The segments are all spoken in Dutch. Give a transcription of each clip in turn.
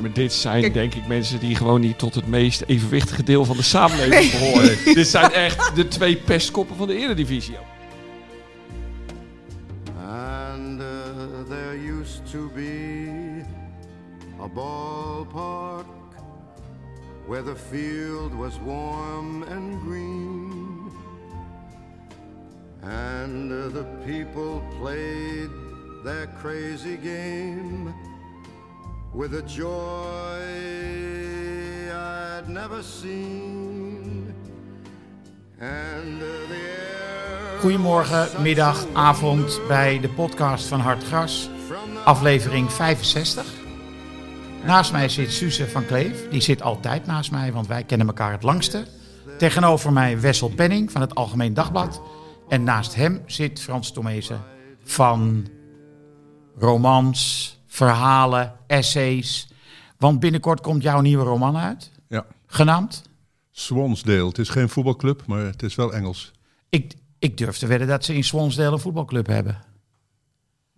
Maar dit zijn denk ik mensen die gewoon niet tot het meest evenwichtige deel van de samenleving behoren. dit zijn echt de twee pestkoppen van de Eredivisie. And uh, there used to be a ballpark where the field was warm and green. And uh, the people played their crazy game with a joy I'd never seen. And uh, the air Goedemorgen, middag, avond bij de podcast van Hartgras, aflevering 65. Naast mij zit Suze van Kleef, die zit altijd naast mij, want wij kennen elkaar het langste. Tegenover mij Wessel Penning van het Algemeen Dagblad. En naast hem zit Frans Tomezen van romans, verhalen, essays. Want binnenkort komt jouw nieuwe roman uit, Ja, genaamd. Swansdale. Het is geen voetbalclub, maar het is wel Engels. Ik, ik durf te wedden dat ze in Swansdale een voetbalclub hebben.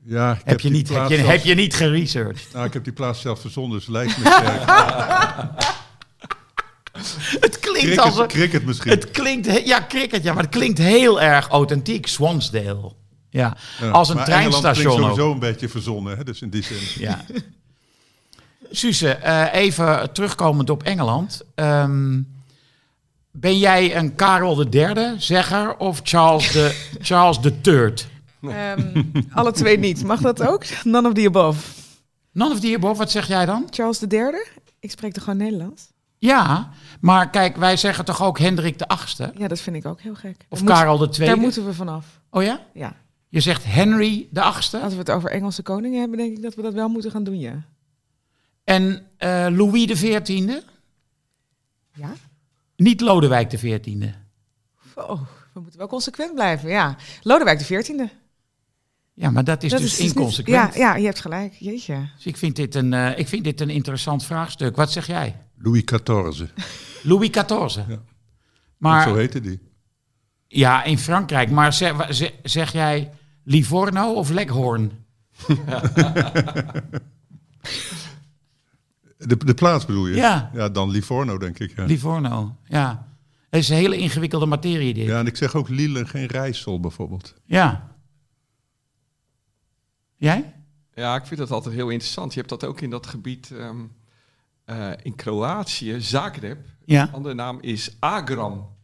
Ja, ik Heb je, niet, heb, je, zelf- heb je niet geresearched? Nou, ik heb die plaats zelf verzonnen, dus lijkt me sterk. Het klinkt als een... cricket misschien. Het klinkt, ja, cricket, ja, maar het klinkt heel erg authentiek. Swansdale. Ja, Ja, als een maar treinstation klinkt ook. sowieso een beetje verzonnen, hè? dus in die zin. Ja. Suze, eh, even terugkomend op Engeland. Ehm, ben jij een Karel de derde zegger of Charles de, Charles de Third? Ehm, alle twee niet. Mag dat ook? None of the above. None of the above, wat zeg jij dan? Charles III? Ik spreek toch gewoon Nederlands? Ja, maar kijk, wij zeggen toch ook Hendrik de achtste? Ja, dat vind ik ook heel gek. Of Daar Karel de tweede? Daar moeten we vanaf. Oh ja? Ja. Je zegt Henry de achtste Als we het over Engelse koningen hebben, denk ik dat we dat wel moeten gaan doen, ja. en eh, Louis de veertiende? Ja? Niet Lodewijk de veertiende. Oh, we moeten wel consequent blijven, ja. Lodewijk XIV. Ja, maar dat is Dat dus is dus inconsequent. Ja, ja, je hebt gelijk. Jeetje. Dus ik vind, dit een, eh, ik vind dit een interessant vraagstuk. Wat zeg jij? Louis XIV, Louis XIV. Ja. Maar zo heette die. ja, in Frankrijk. Maar zeg, zeg jij Livorno of Leghorn? De, de plaats bedoel je? Ja. Ja, dan Livorno denk ik. Ja. Livorno, ja. Het is een hele ingewikkelde materie dit. ja, en ik zeg ook Lille, geen Rijssel bijvoorbeeld. Ja. Jij? Ja, ik vind dat altijd heel interessant. Je hebt dat ook in dat gebied ehm, eh, in Kroatië, Zagreb. Ja. andere naam is Agram.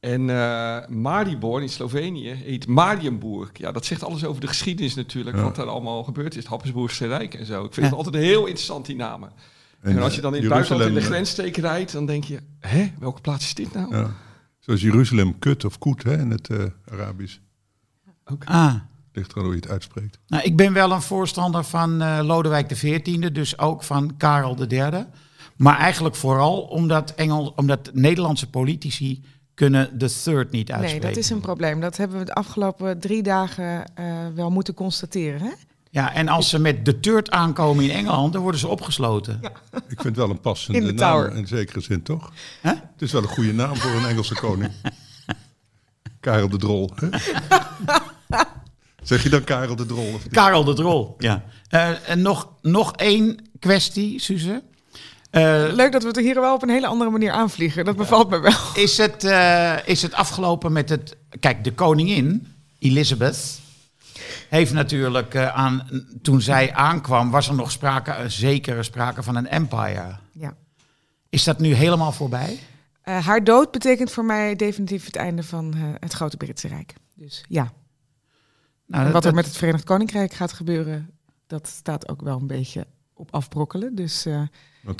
En eh, Maribor in Slovenië heet Marienburg. Ja, dat zegt alles over de geschiedenis natuurlijk, Ja. wat daar allemaal gebeurd is. Het Habsburgse Rijk en zo. Ik vind Ja. het altijd heel interessant, die namen. En, als je dan in het eh, buitenland in de Jeruzalem, grenssteek rijdt, dan denk je, hè, welke plaats is dit nou? eh, Ja. Zoals Jeruzalem, kut of koet hè, in het eh, Arabisch. Ah. Ligt er hoe je het uitspreekt. Nou, ik ben wel een voorstander van eh, Lodewijk XIV, dus ook van Karel III. Maar eigenlijk vooral omdat, Engel, omdat Nederlandse politici kunnen de third niet uitspreken. Nee, dat is een probleem. Dat hebben we de afgelopen drie dagen eh, wel moeten constateren. Hè? Ja, en als ze met de third aankomen in Engeland, dan worden ze opgesloten. Ik vind het wel een passende In de naam tower. in zekere zin, toch? Hè? Het is wel een goede naam voor een Engelse koning. Karel de Drol. Hè? Zeg je dan Karel de Drol? Of niet? Karel de Drol, ja. Eh, en nog, nog één kwestie, Suze. Eh, Leuk dat we het hier wel op een hele andere manier aanvliegen. Dat bevalt me wel. is, het, eh, is het afgelopen met het... Kijk, de koningin, Elizabeth, heeft natuurlijk eh, aan, toen zij aankwam, was er nog sprake, uh, zekere sprake van een empire. Ja. Is dat nu helemaal voorbij? Haar dood betekent voor mij definitief het einde van het grote Britse Rijk. Dus ja. Nou, en wat er met het Verenigd Koninkrijk gaat gebeuren, dat staat ook wel een beetje op afbrokkelen. Dus eh,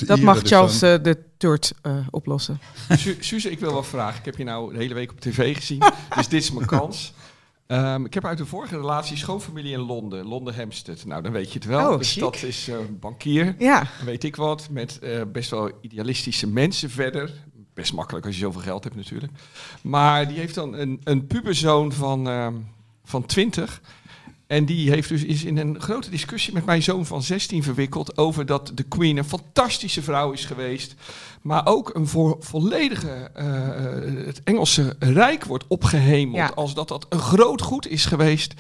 dat mag dus Charles dan- eh, de Third eh, oplossen. Su Suze, ik wil wel vragen. Ik heb je nou de hele week op tv gezien, dus dit is mijn kans. Ehm, ik heb uit de vorige relatie schoonfamilie in Londen, Londen Hampstead. Nou, dan weet je het wel. Oh, dus chic. dat is eh, een bankier, Ja, weet ik wat, met eh, best wel idealistische mensen verder. Best makkelijk als je zoveel geld hebt natuurlijk. Maar die heeft dan een, een puberzoon van, ehm, van 20. En die heeft dus is in een grote discussie met mijn zoon van 16 verwikkeld over dat de Queen een fantastische vrouw is geweest. Maar ook een voor, volledige, eh, het Engelse Rijk wordt opgehemeld Ja. als dat dat een groot goed is geweest.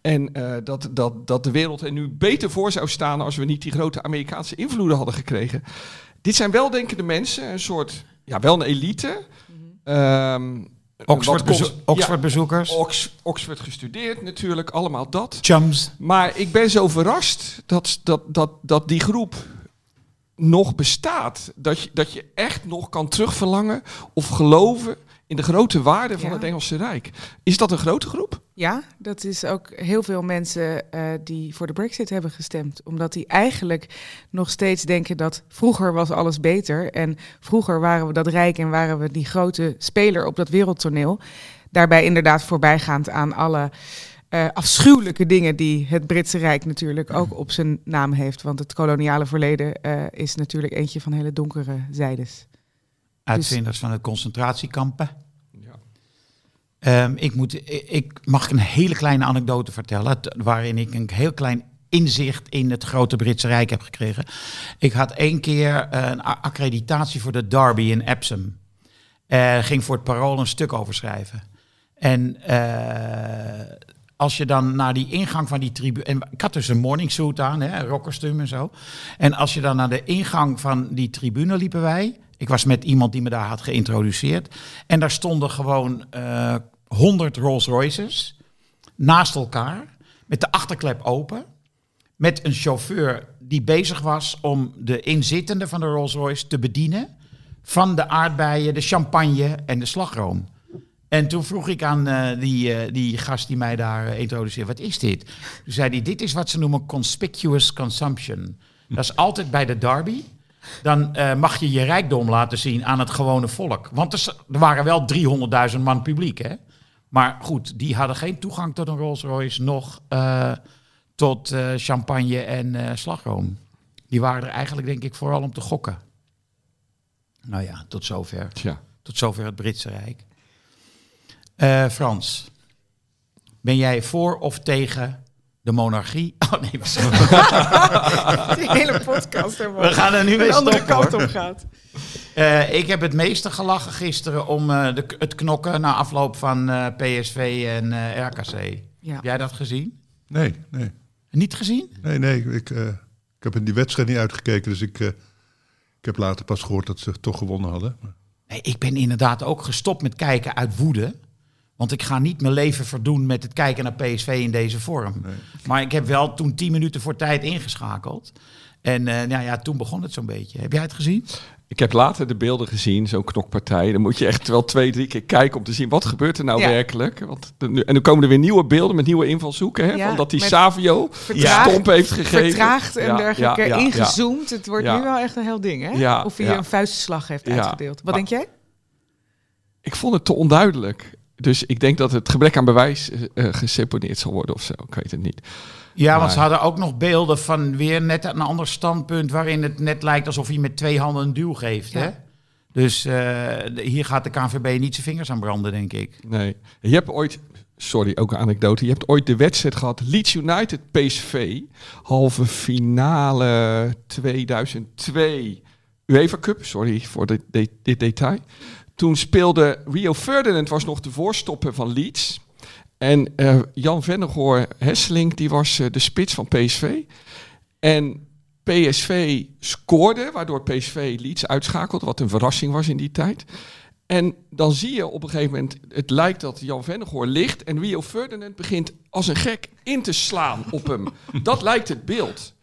En eh, dat, dat, dat de wereld er nu beter voor zou staan als we niet die grote Amerikaanse invloeden hadden gekregen. Dit zijn weldenkende mensen, een soort, ja, wel een elite. Ehm, Oxford, bezo- Oxford bezoekers, Ox- Oxford gestudeerd natuurlijk, allemaal dat. chums. Maar ik ben zo verrast dat, dat, dat, dat die groep nog bestaat. Dat je, dat je echt nog kan terugverlangen of geloven in de grote waarde van Ja. het Engelse Rijk. Is dat een grote groep? ja, dat is ook heel veel mensen eh, die voor de Brexit hebben gestemd. Omdat die eigenlijk nog steeds denken dat vroeger was alles beter. En vroeger waren we dat rijk en waren we die grote speler op dat wereldtoneel. Daarbij inderdaad voorbijgaand aan alle eh, afschuwelijke dingen die het Britse Rijk natuurlijk ook op zijn naam heeft. Want het koloniale verleden eh, is natuurlijk eentje van hele donkere zijdes. Uitvinders van het concentratiekampen. Ja. Ehm, ik, moet, ik- mag een hele kleine anekdote vertellen, waarin ik een heel klein inzicht in het grote Britse Rijk heb gekregen. Ik had één keer een accreditatie voor de Derby in Epsom. Eh ging voor het parool een stuk over schrijven. En eh, als je dan naar die ingang van die tribune... En ik had dus een morning suit aan, hè, een rockkostuum en zo. En als je dan naar de ingang van die tribune liepen wij... Ik was met iemand die me daar had geïntroduceerd. En daar stonden gewoon eh 100 Rolls Royces naast elkaar, met de achterklep open. Met een chauffeur die bezig was om de inzittende van de Rolls Royce te bedienen. Van de aardbeien, de champagne en de slagroom. En toen vroeg ik aan eh, die, eh, die gast die mij daar introduceerde, wat is dit? Toen zei hij, dit is wat ze noemen conspicuous consumption. Dat is altijd bij de derby. Dan eh, mag je je rijkdom laten zien aan het gewone volk. Want er, er waren wel 300.000 man publiek, hè? Maar goed, die hadden geen toegang tot een Rolls Royce, nog eh, tot eh, champagne en slagroom. Die waren er eigenlijk, denk ik, vooral om te gokken. Nou ja, tot zover. Tja. Tot zover het Britse Rijk. Frans, ben jij voor of tegen de monarchie? Oh nee, Die hele podcast er we gaan er nu mee de andere stoppen. kant hoor. op gaat. Eh, ik heb het meeste gelachen gisteren om eh, de, het knokken na afloop van eh, PSV en eh, RKC. Ja. Heb jij dat gezien? Nee, nee. Niet gezien? Nee, nee. Ik, eh, ik heb in die wedstrijd niet uitgekeken. Dus ik, eh, ik heb later pas gehoord dat ze toch gewonnen hadden. Nee, ik ben inderdaad ook gestopt met kijken uit woede. Want ik ga niet mijn leven verdoen met het kijken naar PSV in deze vorm. Maar ik heb wel toen tien minuten voor tijd ingeschakeld. En eh, nou ja, toen begon het zo'n beetje. Heb jij het gezien? Ik heb later de beelden gezien, zo'n knokpartij. Dan moet je echt wel twee, drie keer kijken om te zien wat gebeurt er nou Ja. werkelijk. Want de- nu- en dan komen er weer nieuwe beelden met nieuwe invalshoeken. Hè? Ja, van dat die Savio vertraagd- stomp heeft gegeven. Vertraagd en Ja, dergelijke, ja, ja, ingezoomd. Het wordt Ja. nu wel echt een heel ding, hè? Ja, of hij ja. een vuistslag heeft Ja. uitgedeeld. Wat Maar- denk jij? Ik vond het te onduidelijk. Dus ik denk dat het gebrek aan bewijs eh, eh, geseponeerd zal worden of zo. Ik weet het niet. Ja, want ze hadden ook nog beelden van weer net een ander standpunt... waarin het net lijkt alsof hij met twee handen een duw geeft. Ja. Hè? Dus eh, hier gaat de KNVB niet zijn vingers aan branden, denk ik. Nee. Je hebt ooit, sorry, ook een anekdote. Je hebt ooit de wedstrijd gehad, Leeds United PSV, halve finale 2002 UEFA Cup. Sorry voor dit, dit, dit detail. Toen speelde Rio Ferdinand was nog de voorstopper van Leeds. En eh, Jan Vennegoor Hesseling, die was eh, de spits van PSV. En PSV scoorde, waardoor PSV Leeds uitschakelde, wat een verrassing was in die tijd. En dan zie je op een gegeven moment, het lijkt dat Jan Vennegoor ligt en Rio Ferdinand begint als een gek in te slaan op hem. dat lijkt het beeld.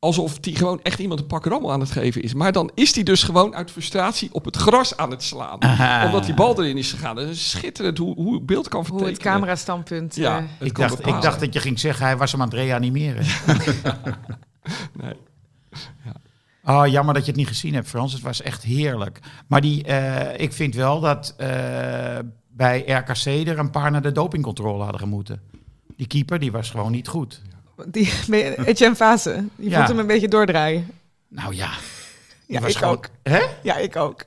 Alsof hij gewoon echt iemand een pak rammel aan het geven is. Maar dan is hij dus gewoon uit frustratie op het gras aan het slaan. Aha. Omdat die bal erin is gegaan. Dat is schitterend hoe, hoe het beeld kan Hoe vertekenen. het camerastandpunt. Ja, eh, Ik dacht, ik dacht dat je ging zeggen, hij was hem aan het reanimeren. Nee. Oh, jammer dat je het niet gezien hebt, Frans. Het was echt heerlijk. Maar die, eh, ik vind wel dat eh, bij RKC er een paar naar de dopingcontrole hadden gemoeten. Die keeper, die was gewoon niet goed. Die, Etienne Fase. Je Ja. voelt hem een beetje doordraaien. Nou ja. Ja, was ik gewoon- ook. Hè? Ja, ik ook.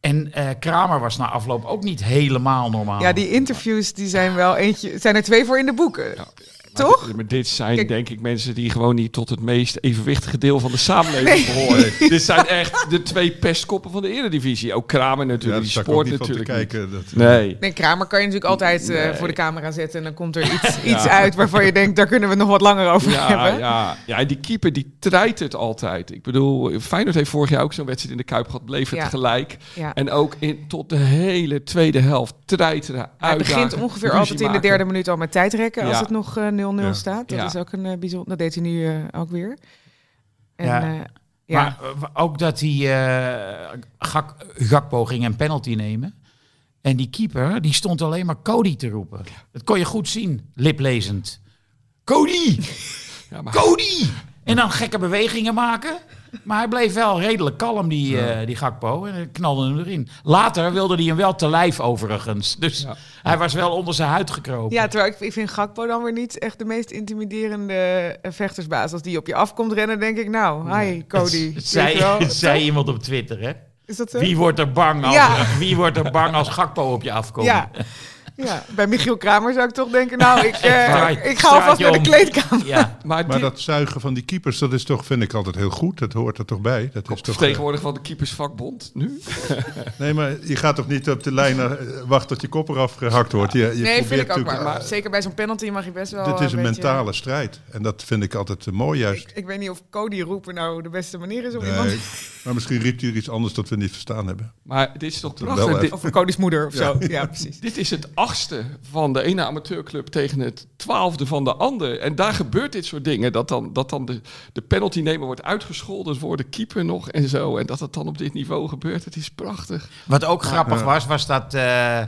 En eh, Kramer was na afloop ook niet helemaal normaal. Ja, die interviews die zijn wel eentje. Zijn er twee voor in de boeken. Maar Toch? dit- Maar dit zijn Kijk- denk ik mensen die gewoon niet tot het meest evenwichtige deel van de samenleving behoren. dit zijn echt de twee pestkoppen van de Eredivisie. Ook Kramer Ja, natuurlijk, daar die te natuurlijk kijken. Dat. Nee. Nee, Kramer kan je natuurlijk altijd eh, Nee. voor de camera zetten. En dan komt er iets, iets uit waarvan je denkt, daar kunnen we nog wat langer over Ja, hebben. ja, ja, en die keeper die treidt het altijd. Ik bedoel, Feyenoord heeft vorig jaar ook zo'n wedstrijd in de Kuip gehad. Bleef het Ja. gelijk. Ja. En ook in, tot de hele tweede helft treiteren, Hij begint uitdagen, ongeveer altijd in de derde minuut al met tijdrekken. Als Ja. het nog eh, 0-0 Ja. staat. Dat Ja. is ook een eh, bijzonder. Dat deed hij nu eh, ook weer. En, Ja. ja. ja. Maar eh, ook dat hij eh Gak, Gakpo ging een penalty nemen. En die keeper, die stond alleen maar Cody te roepen. Dat kon je goed zien, liplezend. Cody! Ja, maar Cody! En dan gekke bewegingen maken. Maar hij bleef wel redelijk kalm, die, eh, die Gakpo. En hij knalde hem erin. Later wilde hij hem wel te lijf overigens. Dus Ja. hij was wel onder zijn huid gekropen. Ja, terwijl ik, ik vind Gakpo dan weer niet echt de meest intimiderende eh, vechtersbaas. Als die op je afkomt rennen, denk ik, nou, hi Cody. Het zei, je wel? het zei iemand op Twitter, hè? Is dat zo? Wie wordt er bang als, Ja. wie wordt er bang als Gakpo op je afkomt? Ja. ja, bij Michiel Kramer zou ik toch denken, nou, ik, eh, Draai- ik ga alvast naar de kleedkamer. Ja. maar, dat zuigen van die keepers, dat is toch, vind ik altijd heel goed. Dat hoort er toch bij. Dat is toch, eh, vertegenwoordiger van de keepersvakbond nu. nee, maar je gaat toch niet op de lijn eh, wachten tot je kop eraf gehakt wordt. Je, je Nee, vind probeert ik ook maar. maar zeker bij zo'n penalty mag je best wel Dit is een mentale strijd. En dat vind ik altijd eh, mooi juist. Ik, ik weet niet of Cody roepen nou de beste manier is om Nee, iemand... maar misschien riep hij er iets anders dat we niet verstaan hebben. Maar dit is toch prachtig. even- Of voor Cody's moeder of zo. Ja, precies. dit is het achtste van de ene amateurclub tegen het twaalfde van de ander. En daar gebeurt dit soort dingen. Dat dan, dat dan de, de penaltynemer wordt uitgescholden voor de keeper nog en zo. En dat het dan op dit niveau gebeurt. Het is prachtig. Wat ook grappig was, was dat eh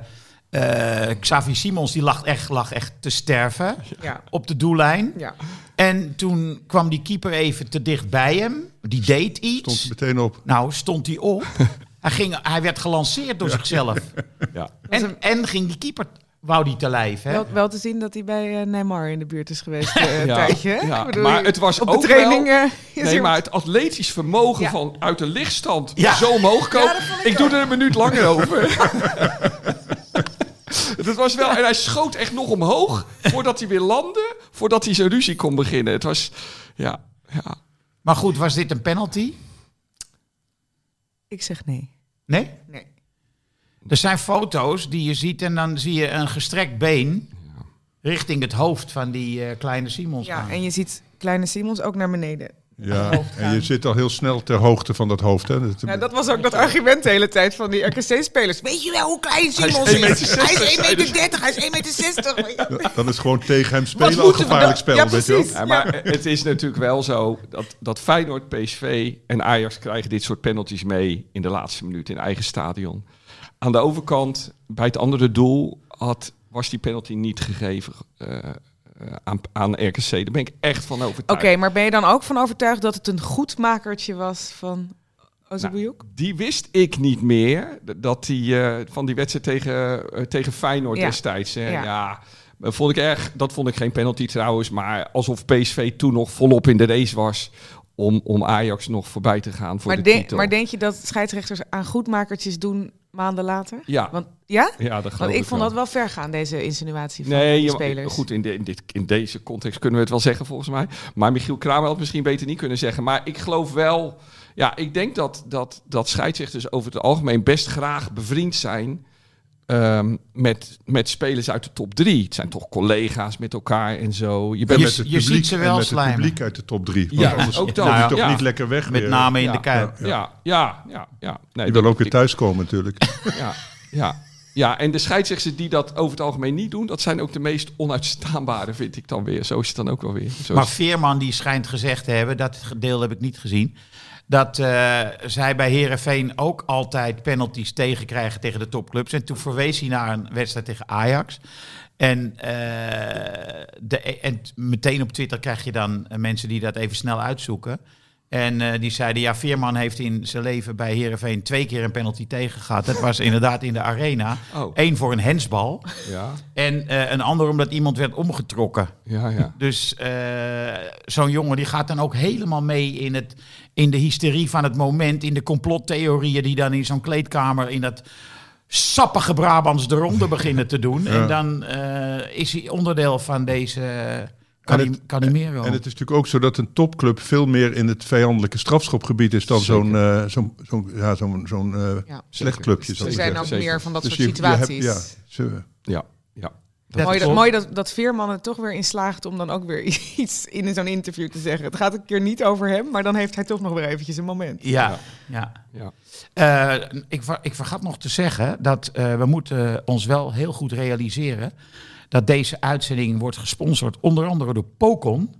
eh, Xavi Simons die lag echt, lag echt te sterven Ja. op de doellijn. Ja. En toen kwam die keeper even te dicht bij hem. Die deed Stond iets. er meteen op. Nou, stond hij op. hij, ging, hij werd gelanceerd door zichzelf. Ja. En, en ging die keeper, wou die te lijf. Hè? Wel, wel te zien dat hij bij eh, Neymar in de buurt is geweest eh, een Ja, tijdje. hè? ja. Bedoel, Maar het was op ook de training. wel- eh, is Nee, er- maar het atletisch vermogen Ja. van uit de lichtstand Ja. zo omhoog komen. Ik ik doe er een minuut langer over. Dat was wel, en hij schoot echt nog omhoog voordat hij weer landde, voordat hij zijn ruzie kon beginnen. Het was, ja, ja. Maar goed, was dit een penalty? Ik zeg nee. Nee? Nee. Er zijn foto's die je ziet en dan zie je een gestrekt been richting het hoofd van die eh, kleine Simons Ja, gaan. en je ziet kleine Simons ook naar beneden. Ja, en je zit al heel snel ter hoogte van dat hoofd. Hè. Dat, Nou, dat was ook dat argument de hele tijd van die RKC-spelers. Weet je wel hoe klein Simons Hij is? is 1,60 Hij is 1,30 meter. meter, hij is 1,60 meter. dat is gewoon tegen hem spelen al gevaarlijk spel. Ja, weet je wel. Ja, maar het is natuurlijk wel zo dat, dat Feyenoord, PSV en Ajax krijgen dit soort penalties mee in de laatste minuut in eigen stadion. Aan de overkant, bij het andere doel, had, was die penalty niet gegeven eh, aan, aan RKC. Daar ben ik echt van Oké, overtuigd. maar ben je dan ook van overtuigd dat het een goed makertje was van Ozebuyuk? Die wist ik niet meer, dat die eh, van die wedstrijd tegen, eh, tegen Feyenoord Ja. destijds. Hè, Ja. ja. vond ik erg. Dat vond ik geen penalty trouwens, maar alsof PSV toen nog volop in de race was om, om Ajax nog voorbij te gaan voor maar, de titel. maar denk je dat scheidsrechters aan goedmakertjes doen maanden later? ja, Want, ja? ja, dat geloof Want ik vond wel. dat wel ver gaan, deze insinuatie van Nee, die je- spelers. goed, in, de, in, dit, in deze context kunnen we het wel zeggen volgens mij. Maar Michiel Kramer had het misschien beter niet kunnen zeggen. Maar ik geloof wel... Ja, ik denk dat, dat, dat scheidsrechters over het algemeen best graag bevriend zijn ehm, met, met spelers uit de top drie. Het zijn toch collega's met elkaar en zo. Je bent Je- met het je ziet publiek, ze en wel met het slijmen. publiek uit de top drie. Want Ja, anders ook dat. je Nou ja, toch ja. niet lekker weg Met name in Ja. de Kuip. Ja. ja, ja, ja, ja. Nee, Die wil ook weer thuiskomen natuurlijk. Ja, ja. Ja, en de scheidsrechters die dat over het algemeen niet doen, dat zijn ook de meest onuitstaanbare, vind ik dan weer. Zo is het dan ook wel weer. Zo Maar Veerman die schijnt gezegd te hebben, dat deel heb ik niet gezien, dat eh, zij bij Herenveen ook altijd penalties tegenkrijgen tegen de topclubs. En toen verwees hij naar een wedstrijd tegen Ajax. En, eh, de, en meteen op Twitter krijg je dan eh, mensen die dat even snel uitzoeken. En eh, die zeiden, ja, Veerman heeft in zijn leven bij Herenveen twee keer een penalty tegen gehad. Dat was inderdaad in de arena. Oh. Eén voor een hensbal ja, en eh, een ander omdat iemand werd omgetrokken. ja, ja. Dus eh, zo'n jongen die gaat dan ook helemaal mee in, het, in de hysterie van het moment, in de complottheorieën die dan in zo'n kleedkamer in dat sappige Brabants de ronde beginnen te doen. En dan is hij onderdeel van deze En Calim- het- Calimero. En het is natuurlijk ook zo dat een topclub veel meer in het vijandelijke strafschopgebied is dan zo'n eh, zo'n zo'n ja, zo'n zo'n eh, Ja. slecht clubje. zou Er zijn ook meer van dat Dus soort je- je hebt- situaties. ja, ze- ja, ja. Dat mooi, dat, mooi dat, dat Veerman er toch weer in slaagt om dan ook weer iets in zo'n interview te zeggen. Het gaat een keer niet over hem, maar dan heeft hij toch nog weer eventjes een moment. Ja, ja. Ja. Eh, ik, ver- ik vergat nog te zeggen dat eh, we moeten ons wel heel goed realiseren dat deze uitzending wordt gesponsord onder andere door Pocon,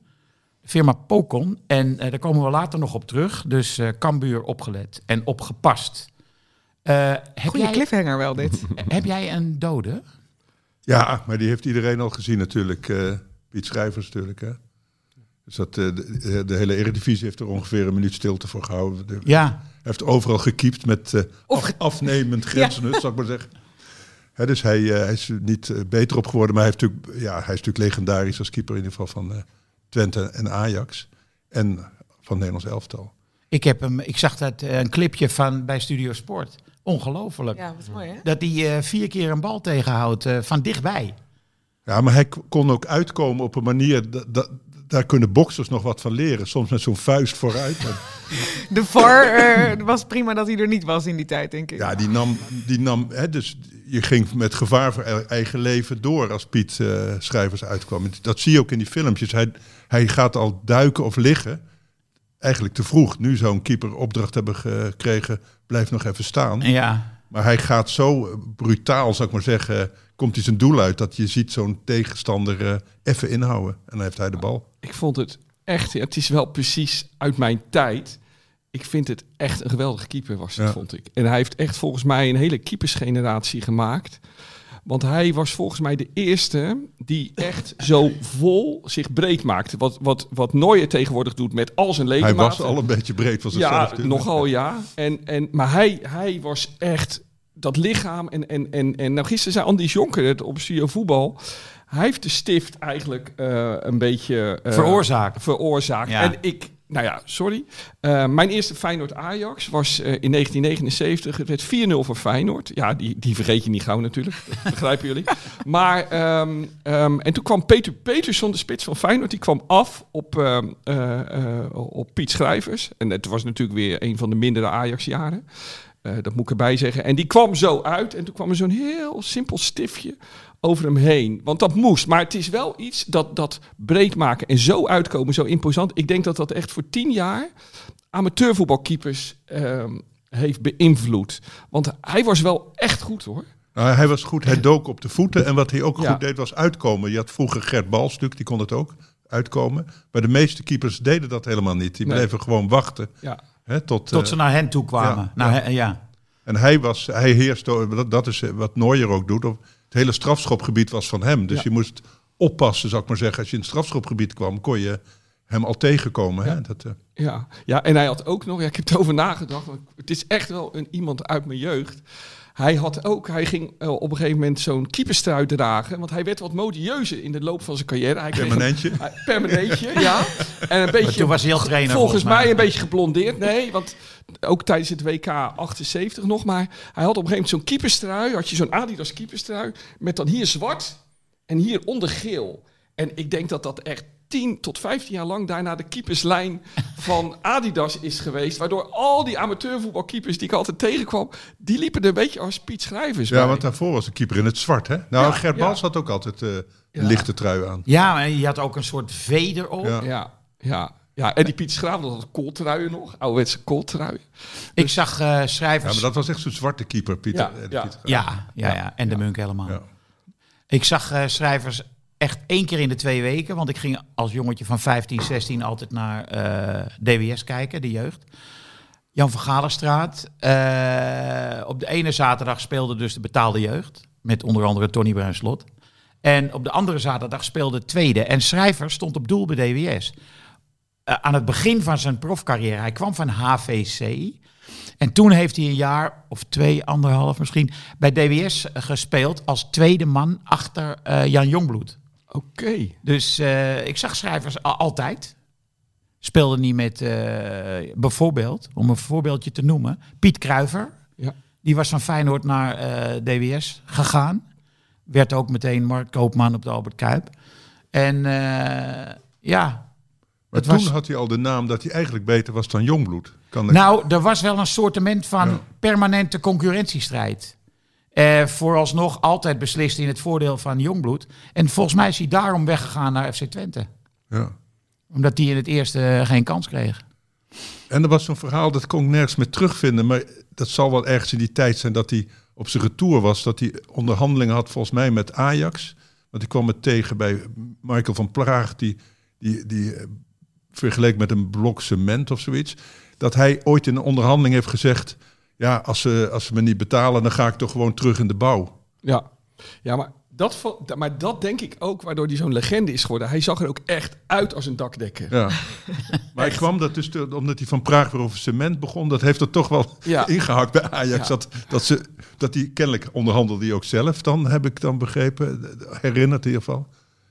de firma Pocon. En eh, daar komen we later nog op terug. Dus eh Cambuur opgelet en opgepast. Eh, heb, Goeie jij, cliffhanger wel dit. heb jij een dode? ja, maar die heeft iedereen al gezien natuurlijk. eh, Piet Schrijvers natuurlijk. Hè. Dus dat, eh, de, de hele Eredivisie heeft er ongeveer een minuut stilte voor gehouden. De- Ja, Hij heeft overal gekiept met eh, af- afnemend grensnut, zal ik maar zeggen. Dus hij, eh, hij is er niet eh, beter op geworden, maar hij, heeft natuurlijk, ja, hij is natuurlijk legendarisch als keeper in ieder geval van eh, Twente en Ajax. En van het Nederlands elftal. ik, heb hem, ik zag dat, eh, een clipje van bij Studio Sport. Ongelooflijk. Ja, wat mooi hè? Dat hij eh, vier keer een bal tegenhoudt eh, van dichtbij. Ja, maar hij kon ook uitkomen op een manier, dat, dat, daar kunnen boksers nog wat van leren. Soms met zo'n vuist vooruit. De VAR eh, was prima dat hij er niet was in die tijd, denk ik. ja, die nam, die nam hè, dus je ging met gevaar voor e- eigen leven door als Piet eh, Schrijvers uitkwam. Dat zie je ook in die filmpjes. Hij, hij gaat al duiken of liggen. Eigenlijk te vroeg. Nu zou een keeper opdracht hebben gekregen, blijf nog even staan. Ja, Maar hij gaat zo brutaal, zou ik maar zeggen, komt hij zijn doel uit. Dat je ziet zo'n tegenstander eh, even inhouden. En dan heeft hij de bal. Ik vond het echt, het is wel precies uit mijn tijd. Ik vind het echt een geweldige keeper was het, Ja. vond ik. En hij heeft echt volgens mij een hele keepersgeneratie gemaakt. Want hij was volgens mij de eerste die echt zo vol zich breed maakte. Wat, wat, wat Neuer tegenwoordig doet met al zijn Hij ledematen. was al een beetje breed van zichzelf. Ja, nogal ja. En, en, maar hij, hij was echt dat lichaam. En, en, en, en nou, gisteren zei Andy Jonker het op Studio Voetbal. Hij heeft de stift eigenlijk eh, een beetje... eh, veroorzaakt. veroorzaakt. Ja. En ik, nou ja, sorry. Eh, mijn eerste Feyenoord-Ajax was eh, in 1979. Het werd 4-0 voor Feyenoord. Ja, die, die vergeet je niet gauw natuurlijk. Begrijpen jullie. Maar, ehm, ehm, en toen kwam Peter Petersson, de spits van Feyenoord, die kwam af op, ehm, eh, op Piet Schrijvers. En het was natuurlijk weer een van de mindere Ajax-jaren. Dat moet ik erbij zeggen. En die kwam zo uit. En toen kwam er zo'n heel simpel stiftje over hem heen. Want dat moest. Maar het is wel iets dat, dat breed maken en zo uitkomen, zo imposant. Ik denk dat dat echt voor tien jaar amateurvoetbalkeepers ehm, heeft beïnvloed. Want hij was wel echt goed hoor. Nou, hij was goed, hij dook op de voeten. En wat hij ook Ja. goed deed, was uitkomen. Je had vroeger Gert Balstuk, die kon het ook, uitkomen. Maar de meeste keepers deden dat helemaal niet. Die Nee. bleven gewoon wachten. Ja. Hè, tot, Tot eh, ze naar hen toe kwamen. ja, Nou, ja. En hij, was, hij heerste, dat, dat is wat Neuer ook doet. Of hele strafschopgebied was van hem. Dus Ja. je moest oppassen, zou ik maar zeggen. Als je in het strafschopgebied kwam, kon je hem al tegenkomen. Hè? Dat, eh, Ja. ja, en hij had ook nog, ja, ik heb erover nagedacht, want het is echt wel een, iemand uit mijn jeugd. Hij had ook, hij ging eh, op een gegeven moment zo'n keeperstrui dragen, want hij werd wat modieuzer in de loop van zijn carrière. Hij kreeg een- permanentje. permanentje, ja. En een beetje, toen was hij al trainer, volgens volgens mij. mij een beetje geblondeerd. Nee, want ook tijdens het WK 78 nog, maar hij had op een gegeven moment zo'n keeperstrui, had je zo'n Adidas keeperstrui, met dan hier zwart en hier onder geel. En ik denk dat dat echt 10 tot 15 jaar lang daarna de keeperslijn van Adidas is geweest. Waardoor al die amateurvoetbalkeepers die ik altijd tegenkwam, die liepen er een beetje als Piet Schrijvers Ja, bij. want daarvoor was de keeper in het zwart, hè? Nou, Ja, Gert ja. Had ook altijd eh, een Ja. lichte trui aan. Ja, en je had ook een soort veder op. Ja. Ja, ja, ja. En die Piet Schraaf, dat had kooltruien nog. Ouderwetse kooltruien. Ik zag eh, Ja, schrijvers... maar dat was echt zo'n zwarte keeper, Pieter. Ja, eh, ja. Ja, ja, ja, en de Munk helemaal. Ja. Ik zag eh, schrijvers echt één keer in de twee weken. Want ik ging als jongetje van 15, 16 altijd naar eh, DWS kijken, de jeugd. Jan van Galenstraat. Eh, op de ene zaterdag speelde dus de betaalde jeugd. Met onder andere Tony Bruinslot. En op de andere zaterdag speelde tweede. En Schrijver stond op doel bij DWS. Eh, aan het begin van zijn profcarrière. Hij kwam van HVC. En toen heeft hij een jaar of twee, anderhalf misschien, bij DWS gespeeld als tweede man achter Jan Jongbloed. Oké. Dus eh, ik zag schrijvers altijd. Speelde niet met, eh, bijvoorbeeld, om een voorbeeldje te noemen, Piet Kruiver. Ja. Die was van Feyenoord naar eh, DWS gegaan. Werd ook meteen marktkoopman op de Albert Kuip. En eh, ja, Maar toen was- had hij al de naam dat hij eigenlijk beter was dan Jongbloed. Kan ik- Nou, er was wel een soortement van Ja. permanente concurrentiestrijd. Eh, vooralsnog altijd beslist in het voordeel van Jongbloed. En volgens mij is hij daarom weggegaan naar FC Twente. ja. Omdat hij in het eerste eh, geen kans kreeg. En er was zo'n verhaal, dat kon ik nergens meer terugvinden. Maar dat zal wel ergens in die tijd zijn dat hij op zijn retour was. Dat hij onderhandelingen had volgens mij met Ajax. Want ik kwam het tegen bij Michael van Praag. Die, die, die eh, vergeleek met een blok cement of zoiets. Dat hij ooit in een onderhandeling heeft gezegd... Ja, als ze, als ze me niet betalen, dan ga ik toch gewoon terug in de bouw. Ja, ja maar, dat, maar dat denk ik ook waardoor hij zo'n legende is geworden. Hij zag er ook echt uit als een dakdekker. Ja. maar ik kwam dat dus te- omdat hij van Praag weer over cement begon. Dat heeft er toch wel Ja. ingehakt bij Ajax. Ja. Dat, dat, ze, dat die kennelijk onderhandelde die ook zelf dan, heb ik dan begrepen. Herinnerd in ieder geval.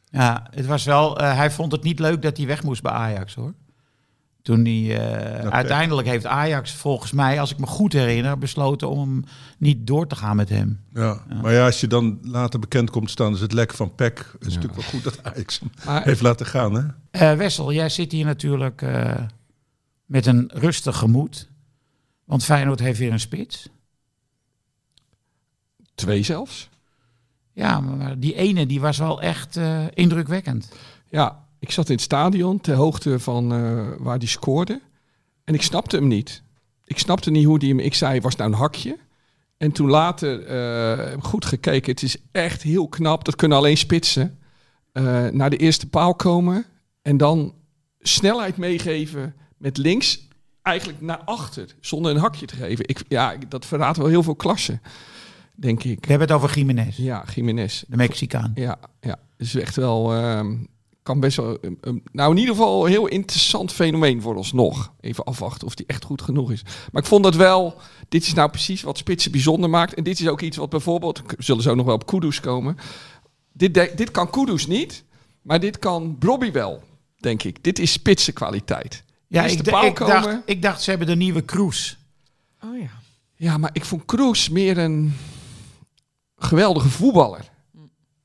Ja, het was wel, eh, hij vond het niet leuk dat hij weg moest bij Ajax hoor. Toen hij, eh, uiteindelijk heeft Ajax volgens mij, als ik me goed herinner, besloten om hem niet door te gaan met hem. Ja. Maar ja, als je dan later bekend komt te staan, is het lek van PEC. Het is natuurlijk wel goed dat Ajax hem Maar heeft laten gaan. Hè? Eh, Wessel, jij zit hier natuurlijk eh, met een rustig gemoed. Want Feyenoord heeft weer een spits. twee zelfs. Ja, maar die ene die was wel echt eh, indrukwekkend. Ja, ik zat in het stadion ter hoogte van eh, waar hij scoorde. En ik snapte hem niet. Ik snapte niet hoe die hem... Ik zei, was nou een hakje? En toen later eh, heb goed gekeken. Het is echt heel knap. Dat kunnen alleen spitsen. Eh, naar de eerste paal komen. En dan snelheid meegeven met links eigenlijk naar achter. Zonder een hakje te geven. Ik, ja, dat verraadt wel heel veel klassen. Denk ik. We hebben het over Jiménez, Ja, Jiménez. de Mexicaan. Ja, ja. is echt wel. ehm, kan best wel. ehm, ehm, nou, in ieder geval een heel interessant fenomeen voor ons nog. Even afwachten of die echt goed genoeg is. Maar ik vond dat wel. Dit is nou precies wat spitsen bijzonder maakt. En dit is ook iets wat bijvoorbeeld. We zullen zo nog wel op Kudus komen. Dit, de- dit kan Kudus niet. Maar dit kan Brobby wel, denk ik. Dit is spitsenkwaliteit. Ja, Eerst ik, de d- paal ik, komen. dacht, ik dacht ze hebben de nieuwe Kroes. Oh ja. Ja, maar ik vond Kroes meer een geweldige voetballer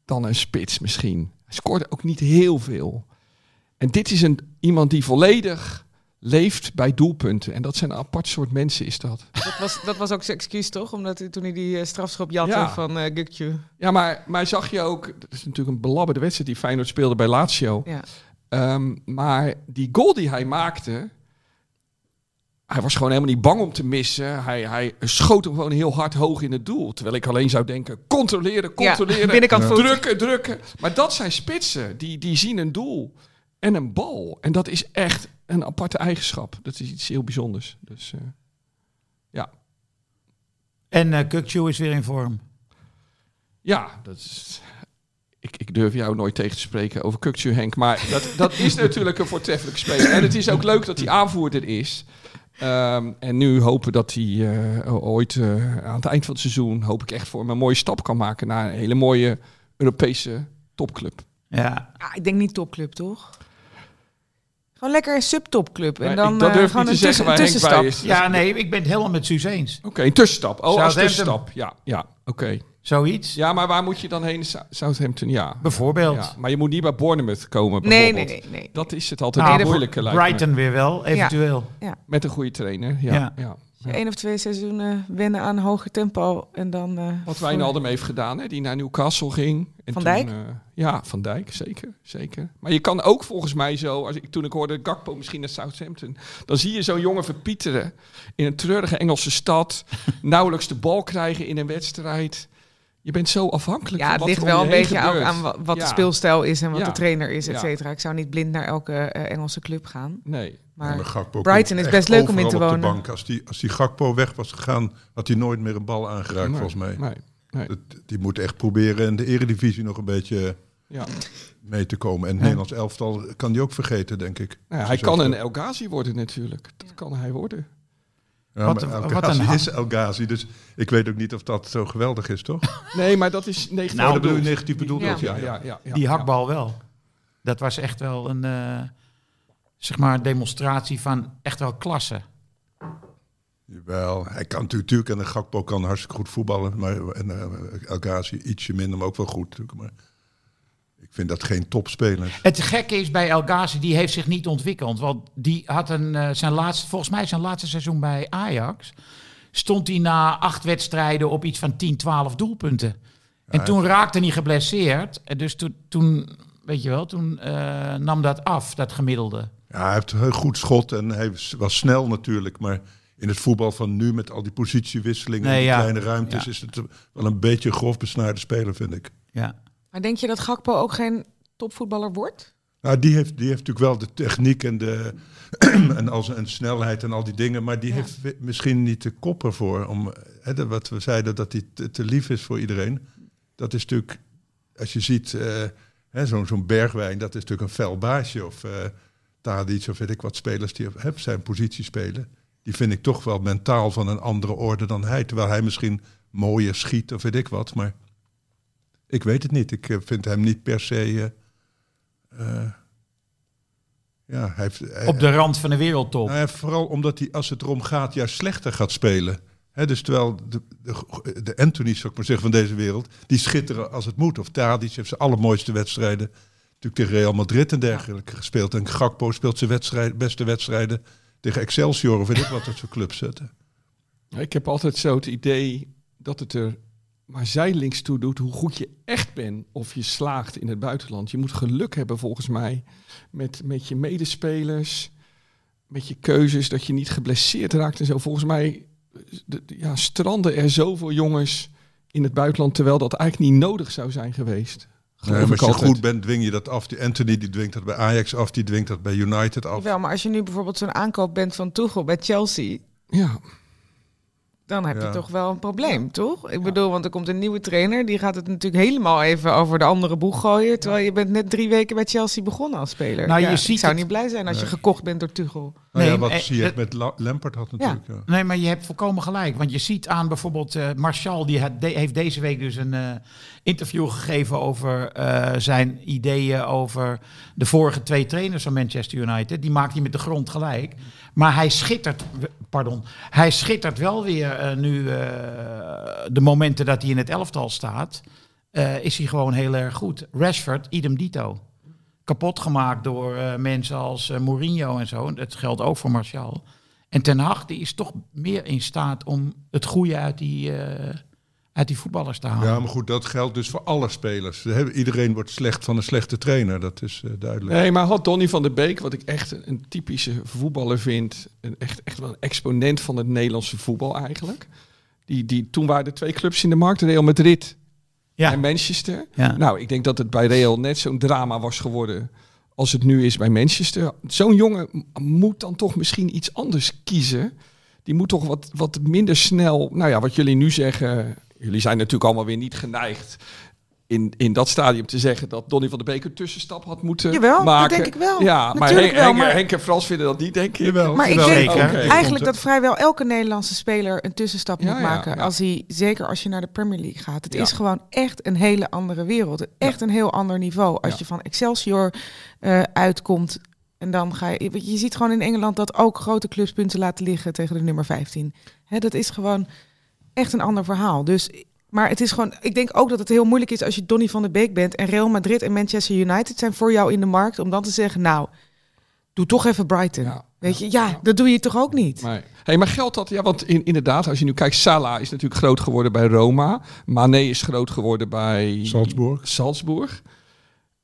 dan een spits misschien. Hij scoorde ook niet heel veel. En dit is een, iemand die volledig leeft bij doelpunten. En dat zijn een apart soort mensen is dat. Dat was, dat was ook zijn excuus, toch? Omdat hij, toen hij die eh, strafschop jatte Ja. van Gukju. Ja, maar, maar zag je ook... Dat is natuurlijk een belabberde wedstrijd die Feyenoord speelde bij Lazio. Ja. Ehm, maar die goal die hij maakte... Hij was gewoon helemaal niet bang om te missen. Hij, hij schoot hem gewoon heel hard hoog in het doel. Terwijl ik alleen zou denken, controleren, controleren. Ja, binnenkant. Drukken, drukken. Maar dat zijn spitsen. Die, die zien een doel en een bal. En dat is echt een aparte eigenschap. Dat is iets heel bijzonders. Dus eh, ja. En eh Kukçu is weer in vorm. Ja, dat is... Ik, ik durf jou nooit tegen te spreken over Kukcu, Henk. Maar dat, dat is natuurlijk een voortreffelijke speler. En het is ook leuk dat hij aanvoerder is. Ehm, en nu hopen dat hij eh, ooit eh, aan het eind van het seizoen... hoop ik echt voor hem een mooie stap kan maken... naar een hele mooie Europese topclub. Ja, Ah, ik denk niet topclub, toch? Gewoon lekker een subtopclub. En Maar dan ik- dat eh, durf ik gewoon niet een, te zeggen Henk bij tussenstap. is. ja nee, ik ben het helemaal met Suus eens. Oké, een tussenstap. Oh, als tussenstap. Ja, ja oké. Zoiets. Ja, maar waar moet je dan heen? Sou- Southampton, ja. Bijvoorbeeld. ja. Maar je moet niet bij Bournemouth komen, Nee, bijvoorbeeld. nee, nee. nee. Dat is het altijd Nou, een moeilijke lijkt me. Brighton weer wel, eventueel. Met een goede trainer, ja. Ja. ja. Eén of twee seizoenen wennen aan hoger tempo en dan... eh, Wat Wijnaldum heeft gedaan, hè, die naar Newcastle ging. En Van toen, Dijk? eh, ja, Van Dijk, zeker, zeker. Maar je kan ook volgens mij zo, als ik, toen ik hoorde Gakpo misschien naar Southampton, dan zie je zo'n jongen verpieteren in een treurige Engelse stad, nauwelijks de bal krijgen in een wedstrijd. Je bent zo afhankelijk Ja, van het wat ligt er om wel een beetje gebeurt. aan wa- wat Ja. de speelstijl is en wat Ja. de trainer is, et cetera. Ik zou niet blind naar elke eh, Engelse club gaan. Nee. Maar, Brighton is best leuk om in overal te op de wonen. bank. Als die, als die Gakpo weg was gegaan, had hij nooit meer een bal aangeraakt, Nee, volgens mij. Nee, nee. Dat- Die moet echt proberen in de eredivisie nog een beetje Ja. mee te komen. En het Nederlands elftal kan die ook vergeten, denk ik. Nou ja, hij kan een. El Ghazi worden natuurlijk. Dat kan hij worden. Ja, Wat El een is El Ghazi, dus ik weet ook niet of dat zo geweldig is, toch? Nee, maar dat is negatief. Nou, dat bedoel je bedoeld. negatief bedoeld? Ja. Ja, ja, ja, ja, Die ja. hakbal wel. Dat was echt wel een eh, zeg maar demonstratie van echt wel klasse. Wel, hij kan natuurlijk, natuurlijk, en een Gakpo kan hartstikke goed voetballen, maar en, eh, El Ghazi ietsje minder, maar ook wel goed natuurlijk. Maar vind dat geen topspelers. Het gekke is bij El Ghazi, die heeft zich niet ontwikkeld. Want die had een, eh, zijn laatste, volgens mij zijn laatste seizoen bij Ajax. Stond hij na acht wedstrijden op iets van 10, 12 doelpunten. En toen raakte hij geblesseerd. En dus toen, toen weet je wel, toen eh, nam dat af, dat gemiddelde. Ja, hij heeft een heel goed schot en hij was- was snel natuurlijk, maar in het voetbal van nu met al die positiewisselingen Nee, en die ja. kleine ruimtes Ja. is het wel een beetje een grof besnaarde speler, vind ik. Ja. Maar denk je dat Gakpo ook geen topvoetballer wordt? Nou, die heeft, die heeft natuurlijk wel de techniek en de en, als, en snelheid en al die dingen, maar die Ja. heeft misschien niet de kop ervoor. Om, hè, de- wat we zeiden, dat hij te, te lief is voor iedereen. Dat is natuurlijk, als je ziet, hè, zo'n zo'n bergwijn, dat is natuurlijk een fel baasje. Of eh Tadic, of weet ik wat spelers die op zijn positie spelen. Die vind ik toch wel mentaal van een andere orde dan hij. Terwijl hij misschien mooier schiet of weet ik wat. Maar ik weet het niet. Ik eh, vind hem niet per se... eh, eh, ja, hij heeft, hij- Op de rand van de wereldtop. nou ja, vooral omdat hij, als het erom gaat, juist slechter gaat spelen. Hè, dus terwijl de, de, de Anthony's, zou ik maar zeggen, van deze wereld, die schitteren als het moet. Of Tadic heeft zijn allermooiste wedstrijden natuurlijk tegen Real Madrid en dergelijke gespeeld. En Gakpo speelt zijn wedstrijd, beste wedstrijden tegen Excelsior of weet ik wat dat voor clubs zetten. Ik heb altijd zo het idee dat het er maar zijdelings toe doet hoe goed je echt bent of je slaagt in het buitenland. Je moet geluk hebben volgens mij met, met je medespelers, met je keuzes, dat je niet geblesseerd raakt en zo. Volgens mij de- de- ja, stranden er zoveel jongens in het buitenland terwijl dat eigenlijk niet nodig zou zijn geweest. Nee, maar als je altijd. goed bent, dwing je dat af. Die Anthony die dwingt dat bij Ajax af, die dwingt dat bij United af. Wel, maar als je nu bijvoorbeeld zo'n aankoop bent van Tuchel bij Chelsea, Ja, dan heb Ja. je toch wel een probleem, toch? Ik bedoel, want er komt een nieuwe trainer, die gaat het natuurlijk helemaal even over de andere boeg gooien, terwijl je bent net drie weken bij Chelsea begonnen als speler. Nou, je ziet ik zou het- niet blij zijn als je gekocht bent door Tuchel. Nou ja, Nee, wat eh, zie je dat- met La- Lampard had natuurlijk. Ja. Nee, maar je hebt volkomen gelijk. Want je ziet aan bijvoorbeeld eh Martial, die had, de- heeft deze week dus een eh, interview gegeven over eh, zijn ideeën over de vorige twee trainers van Manchester United. Die maakt hij met de grond gelijk. Maar hij schittert, pardon, hij schittert wel weer eh, nu eh, de momenten dat hij in het elftal staat. eh, is hij gewoon heel erg goed. Rashford, idem dito. Kapot gemaakt door mensen als Mourinho en zo. Dat geldt ook voor Martial. En Ten Hag die is toch meer in staat om het goede uit die, uit die voetballers te halen. Ja, maar goed, dat geldt dus voor alle spelers. Hè, Iedereen wordt slecht van een slechte trainer, dat is eh, duidelijk. Nee, maar had Donny van der Beek, wat ik echt een, typische voetballer vind, een echt, echt wel een exponent van het Nederlandse voetbal eigenlijk. Die, die, toen waren er twee clubs in de markt, Real Madrid ja. en Manchester. Ja. Nou, ik denk dat het bij Real net zo'n drama was geworden als het nu is bij Manchester. Zo'n jongen moet dan toch misschien iets anders kiezen. Die moet toch wat, wat minder snel, nou ja, wat jullie nu zeggen. Jullie zijn natuurlijk allemaal weer niet geneigd in, in dat stadium te zeggen dat Donny van der Beek een tussenstap had moeten Jawel, dat maken. denk ik wel. Ja, maar, Henk, wel, Henk, maar- Henk en Frans vinden dat niet, denk ik. Jawel, Maar ik denk eigenlijk dat vrijwel elke Nederlandse speler een tussenstap Ja, moet maken. ja. Als hij, zeker als je naar de Premier League gaat. Het Ja. is gewoon echt een hele andere wereld. Echt een heel ander niveau. Als Ja. je van Excelsior eh, uitkomt. En dan ga je. Je ziet gewoon in Engeland dat ook grote clubs punten laten liggen tegen de nummer 15. Hè, dat is gewoon echt een ander verhaal. Dus Maar het is gewoon, ik denk ook dat het heel moeilijk is als je Donny van der Beek bent en Real Madrid en Manchester United zijn voor jou in de markt om dan te zeggen, nou, doe toch even Brighton. Ja. Weet je, ja, dat doe je toch ook niet. Nee. Hey, maar geldt dat? Ja, want in, inderdaad, als je nu kijkt, Salah is natuurlijk groot geworden bij Roma. Mané is groot geworden bij Salzburg. Salzburg.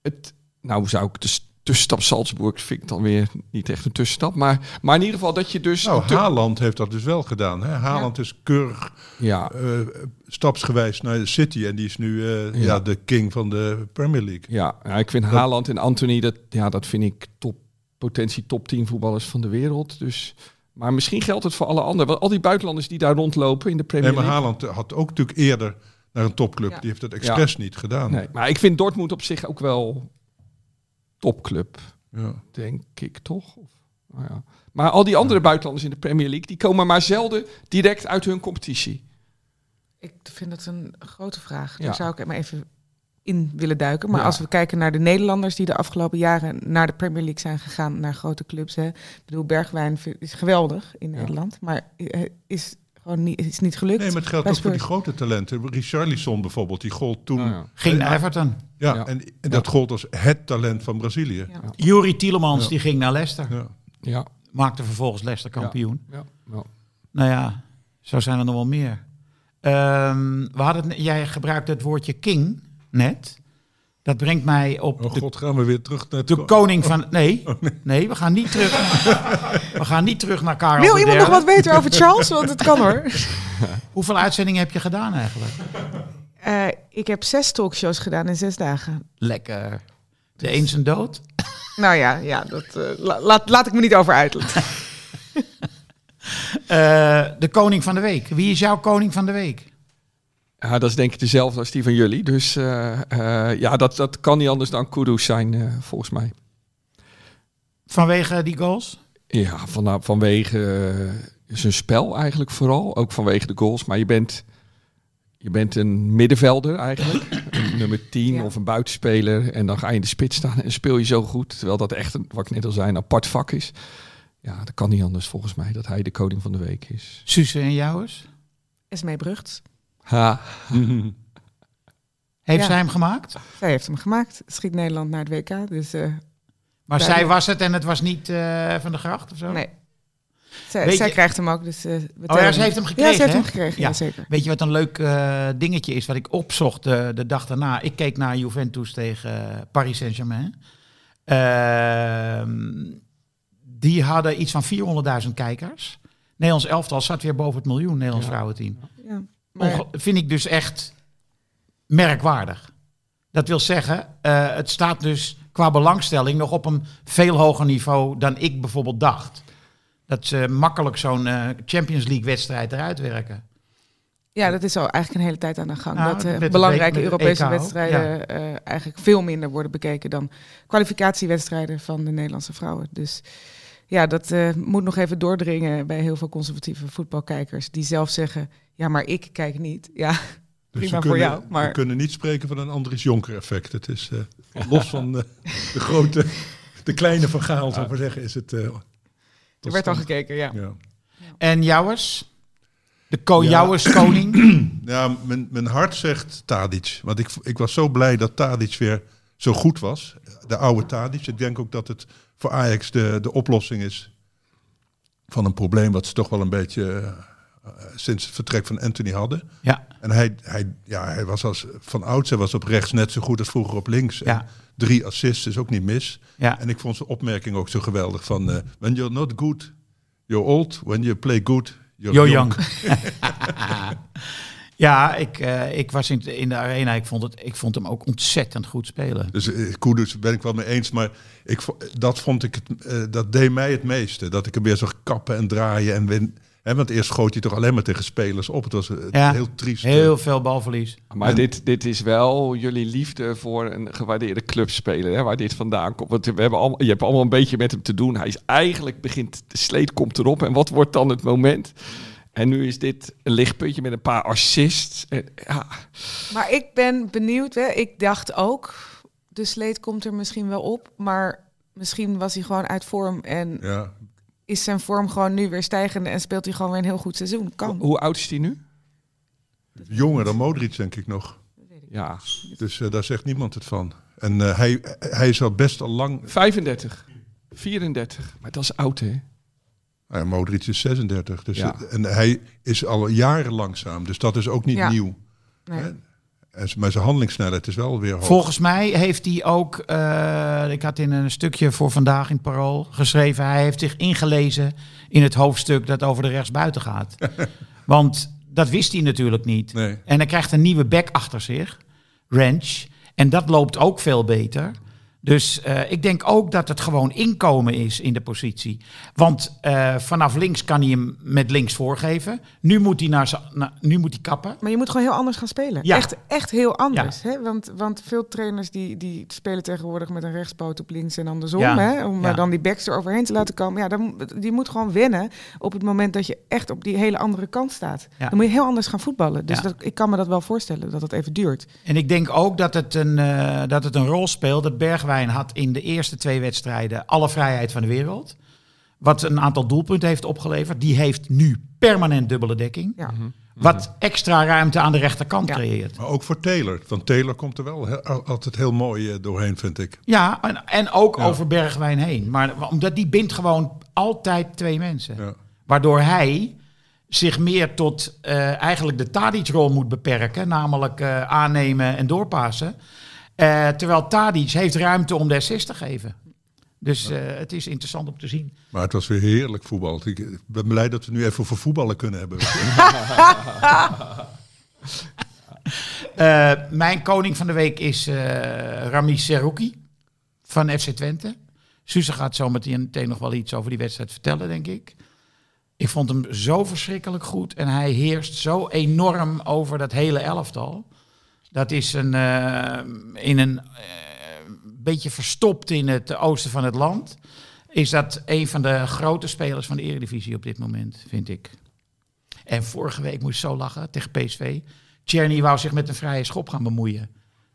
Het, nou zou ik de s- tussenstap Salzburg vind ik dan weer niet echt een tussenstap. Maar, maar in ieder geval dat je dus... Nou, te- Haaland heeft dat dus wel gedaan. Hè? Haaland is keurig ja, eh, stapsgewijs naar de City. En die is nu eh, ja. Ja. de king van de Premier League. ja, ja, ik vind Haaland en Anthony, dat, ja, dat vind ik top, potentie top 10 voetballers van de wereld. Dus, maar misschien geldt het voor alle anderen. Want al die buitenlanders die daar rondlopen in de Premier Nee, maar League. Haaland had ook natuurlijk eerder naar een topclub. Ja. Die heeft dat expres niet gedaan. Nee, maar ik vind Dortmund op zich ook wel topclub. Ja. denk ik toch? Of, nou ja. Maar al die andere buitenlanders in de Premier League, die komen maar zelden direct uit hun competitie. Ik vind dat een grote vraag. Ja. Daar zou ik maar even in willen duiken. Maar Ja. als we kijken naar de Nederlanders die de afgelopen jaren naar de Premier League zijn gegaan, naar grote clubs. Hè. Ik bedoel, Bergwijn is geweldig in Ja. Nederland, maar eh, is gewoon niet, is niet gelukt. Nee, maar het geldt ook voor die grote talenten. Richarlison bijvoorbeeld, die gold toen. Nou ja, ja. Ging naar Everton. Ja. En, en dat gold als het talent van Brazilië. Ja. Juri Tielemans Ja. die ging naar Leicester. Ja. Ja, Maakte vervolgens Leicester kampioen. ja, ja. Nou ja, zo zijn er nog wel meer. Ehm, we hadden jij gebruikte het woordje king net. Dat brengt mij op Oh de, god, gaan we weer terug naar de koning van... Nee, nee, we gaan niet terug. we gaan niet terug naar Karel Wil iemand nog wat weten over Charles? Want het kan hoor. Hoeveel uitzendingen heb je gedaan eigenlijk? Eh, ik heb zes talkshows gedaan in zes dagen. Lekker. De een zijn dood. Nou ja, ja dat, eh, la- laat, laat ik me niet over uitlaten. Eh, de koning van de week. Wie is jouw koning van de week? Ja, dat is denk ik dezelfde als die van jullie. Dus eh, eh, ja, dat, dat kan niet anders dan Kudus zijn, eh, volgens mij. Vanwege die goals? Ja, van, vanwege eh, zijn spel eigenlijk vooral. Ook vanwege de goals. Maar je bent, je bent een middenvelder eigenlijk. een nummer 10 Ja. of een buitenspeler. En dan ga je in de spits staan en speel je zo goed. Terwijl dat echt, een, wat ik net al zei, een apart vak is. Ja, dat kan niet anders volgens mij. Dat hij de koning van de week is. Suze en Jouwers? Esmee Brugt. Ha. Heeft Ja. zij hem gemaakt? Zij heeft hem gemaakt. Schiet Nederland naar het WK. Dus eh, Maar zij was het en het was niet eh, van de gracht of zo? nee. Zij, zij je- krijgt hem ook. Dus, eh, Oh ja, ze heeft hem gekregen, Ja, ze heeft hè? hem gekregen. Ja. Ja, zeker. Weet je wat een leuk eh, dingetje is wat ik opzocht de, de dag daarna? Ik keek naar Juventus tegen Paris Saint-Germain. Ehm, die hadden iets van 400.000 kijkers. Nederlands elftal zat weer boven het miljoen, Nederlands Ja. vrouwenteam. Ja. Maar, vind ik dus echt merkwaardig. Dat wil zeggen, eh, het staat dus qua belangstelling nog op een veel hoger niveau dan ik bijvoorbeeld dacht. Dat ze makkelijk zo'n eh, Champions League wedstrijd eruit werken. ja, dat is al eigenlijk een hele tijd aan de gang. Nou, dat eh, belangrijke Europese EK ook, wedstrijden eigenlijk veel minder worden bekeken dan kwalificatiewedstrijden van de Nederlandse vrouwen. Dus ja, dat eh, moet nog even doordringen bij heel veel conservatieve voetbalkijkers. Die zelf zeggen, ja, maar ik kijk niet. Ja, Dus Prima voor jou, maar- We kunnen niet spreken van een Andries Jonker effect. Het is eh, los van de, de grote, de kleine van Gaal, zou ik maar zeggen, is het... eh, er werd al gekeken, ja. Ja. En Jouwers? De ko Ja. Jouwers koning? Ja, mijn, mijn hart zegt Tadic. Want ik, ik was zo blij dat Tadic weer zo goed was. De oude Tadic. Ik denk ook dat het voor Ajax de, de oplossing is van een probleem wat ze toch wel een beetje eh, eh, sinds het vertrek van Anthony hadden. ja. En hij, hij, ja, hij was als, van ouds, hij was op rechts net zo goed als vroeger op links. En Ja. Drie assists is ook niet mis. ja. En ik vond zijn opmerking ook zo geweldig van... eh, when you're not good, you're old. When you play good, you're. Young. ja, ik, eh, ik was in, in de arena. Ik vond, het, ik vond hem ook ontzettend goed spelen. Dus eh, Kudus ben ik wel mee eens, maar ik, dat vond ik het, eh, dat deed mij het meeste. Dat ik hem weer zag kappen en draaien en win. Hè, want eerst schoot hij toch alleen maar tegen spelers op. Het was Ja, heel triest. Heel veel balverlies. Maar En- dit, dit is wel jullie liefde voor een gewaardeerde clubspeler, hè, waar dit vandaan komt. Want we hebben allemaal, je hebt allemaal een beetje met hem te doen. Hij is eigenlijk begint, de sleet komt erop. En wat wordt dan het moment? En nu is dit een lichtpuntje met een paar assists. En, ja, Maar ik ben benieuwd. Hè. Ik dacht ook, de sleet komt er misschien wel op. Maar misschien was hij gewoon uit vorm. En Ja, is zijn vorm gewoon nu weer stijgende. En speelt hij gewoon weer een heel goed seizoen. Kan. hoe oud is hij nu? Jonger dan Modric, denk ik nog. Ja, Dus eh, daar zegt niemand het van. En eh, hij, hij is al best al lang... 35, 34. Maar dat is oud, hè? Nou ja, Modric is 36. Dus Ja. en hij is al jaren langzaam. Dus dat is ook niet Ja. nieuw. Nee. Hè? Maar zijn handelingssnelheid is wel weer hoog. Volgens mij heeft hij ook, eh, ik had in een stukje voor vandaag in Parool geschreven, hij heeft zich ingelezen in het hoofdstuk dat over de rechtsbuiten gaat. Want dat wist hij natuurlijk niet. Nee. En hij krijgt een nieuwe back achter zich, Ranch. En dat loopt ook veel beter. Dus eh, ik denk ook dat het gewoon inkomen is in de positie. Want eh, vanaf links kan hij hem met links voorgeven. Nu moet hij, naar na- nu moet hij kappen. Maar je moet gewoon heel anders gaan spelen. Ja. Echt, echt heel anders. Hè? Want, want veel trainers die, die spelen tegenwoordig met een rechtspoot op links en andersom. Ja. Hè? Om dan die backs er overheen te laten komen. Ja, dan, die moet gewoon wennen op het moment dat je echt op die hele andere kant staat. Dan moet je heel anders gaan voetballen. Dus dat, ik kan me dat wel voorstellen dat dat even duurt. En ik denk ook dat het, een, eh, dat het een rol speelt. Dat Bergwijn had in de eerste twee wedstrijden alle vrijheid van de wereld. Wat een aantal doelpunten heeft opgeleverd. Die heeft nu permanent dubbele dekking. Ja. Wat extra ruimte aan de rechterkant Ja. creëert. Maar ook voor Taylor. Want Taylor komt er wel he- altijd heel mooi eh, doorheen, vind ik. Ja, en, en ook Ja. over Bergwijn heen. Maar omdat die bindt gewoon altijd twee mensen. Ja. Waardoor hij zich meer tot eh, eigenlijk de Tadic-rol moet beperken. Namelijk eh, aannemen en doorpassen. Eh, terwijl Tadic heeft ruimte om de assist te geven. Dus eh, het is interessant om te zien. Maar het was weer heerlijk voetbal. Ik ben blij dat we nu even voor voetballen kunnen hebben. Eh, mijn koning van de week is Rami Serouki van FC Twente. Suze gaat zo meteen meteen nog wel iets over die wedstrijd vertellen, denk ik. Ik vond hem zo verschrikkelijk goed en hij heerst zo enorm over dat hele elftal. Dat is een, eh, in een eh, beetje verstopt in het oosten van het land. Is dat een van de grote spelers van de Eredivisie op dit moment, vind ik. En vorige week moest zo lachen tegen PSV. Czerny wou zich met een vrije schop gaan bemoeien.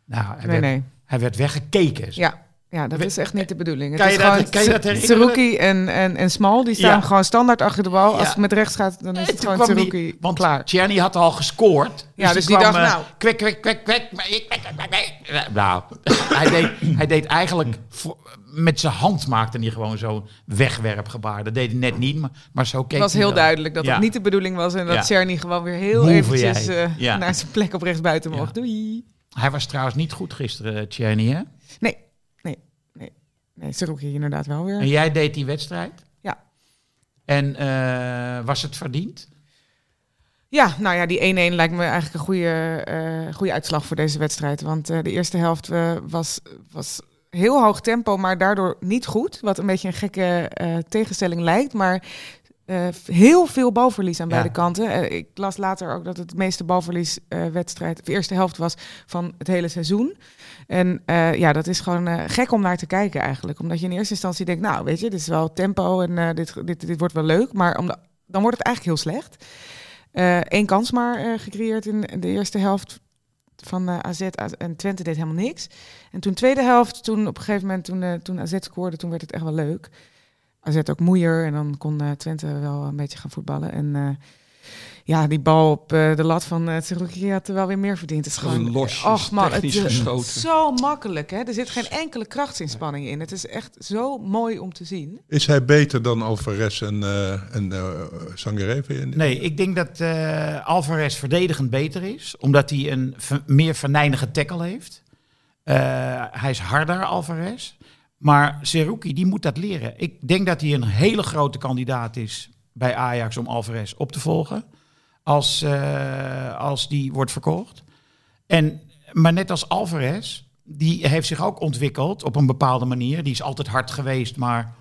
Nou, hij, Nee, werd, nee. hij werd weggekeken. Ja. Ja, dat is echt niet de bedoeling. Kan het is dat- gewoon kan je dat herinneren? Seruki en, en, en Smal, die staan Ja. gewoon standaard achter de bal. Als het met rechts gaat, dan is het gewoon Seruki want klaar. Had al gescoord. Ja, dus die kwam, dacht, eh, nou. Kwek, kwek, kwek, kwek. maar ik- kwek, kwek, kwek, kwek. Nou, hij deed, hij deed eigenlijk... met zijn hand maakte hij gewoon zo'n wegwerpgebaar. Dat deed hij net niet, maar, maar zo keek Het was heel duidelijk dat Ja. het niet de bedoeling was. En dat Ja. Czerny gewoon weer heel Moe eventjes eh, naar zijn plek op rechtsbuiten Ja. mocht. Doei. Hij was trouwens niet goed gisteren, Czerny, hè? Nee, nee, Seruki inderdaad wel weer. En jij deed die wedstrijd? Ja. En eh, was het verdiend? Ja, nou ja, die 1-1 lijkt me eigenlijk een goede, eh, goede uitslag voor deze wedstrijd. Want eh, de eerste helft was, was heel hoog tempo, maar daardoor niet goed. Wat een beetje een gekke tegenstelling lijkt. Maar eh, heel veel balverlies aan Ja. beide kanten. Eh, ik las later ook dat het meeste balverlies eh, of eerste helft was van het hele seizoen. En ja, dat is gewoon gek om naar te kijken eigenlijk. Omdat je in eerste instantie denkt, nou weet je, dit is wel tempo en dit, dit, dit wordt wel leuk. Maar om de- dan wordt het eigenlijk heel slecht. Eén kans maar gecreëerd in de eerste helft van AZ en Twente deed helemaal niks. En toen tweede helft, toen op een gegeven moment toen, eh, toen AZ scoorde, toen werd het echt wel leuk. AZ ook moeier en dan kon eh, Twente wel een beetje gaan voetballen. En eh, ja, die bal op eh, de lat van uh, had er wel weer meer verdiend. Het is Gewoon losjes, och, man, technisch het is geschoten. zo makkelijk. Hè? Er zit geen enkele krachtsinspanning in. Het is echt zo mooi om te zien. Is hij beter dan Alvarez en, eh en eh je? Nee, ik denk dat eh, Alvarez verdedigend beter is. Omdat hij een meer venijnige tackle heeft. Eh, hij is harder, Alvarez. Maar Seruki, die moet dat leren. Ik denk dat hij een hele grote kandidaat is bij Ajax om Alvarez op te volgen. Als, eh, als die wordt verkocht. En, maar net als Alvarez, die heeft zich ook ontwikkeld op een bepaalde manier. Die is altijd hard geweest, maar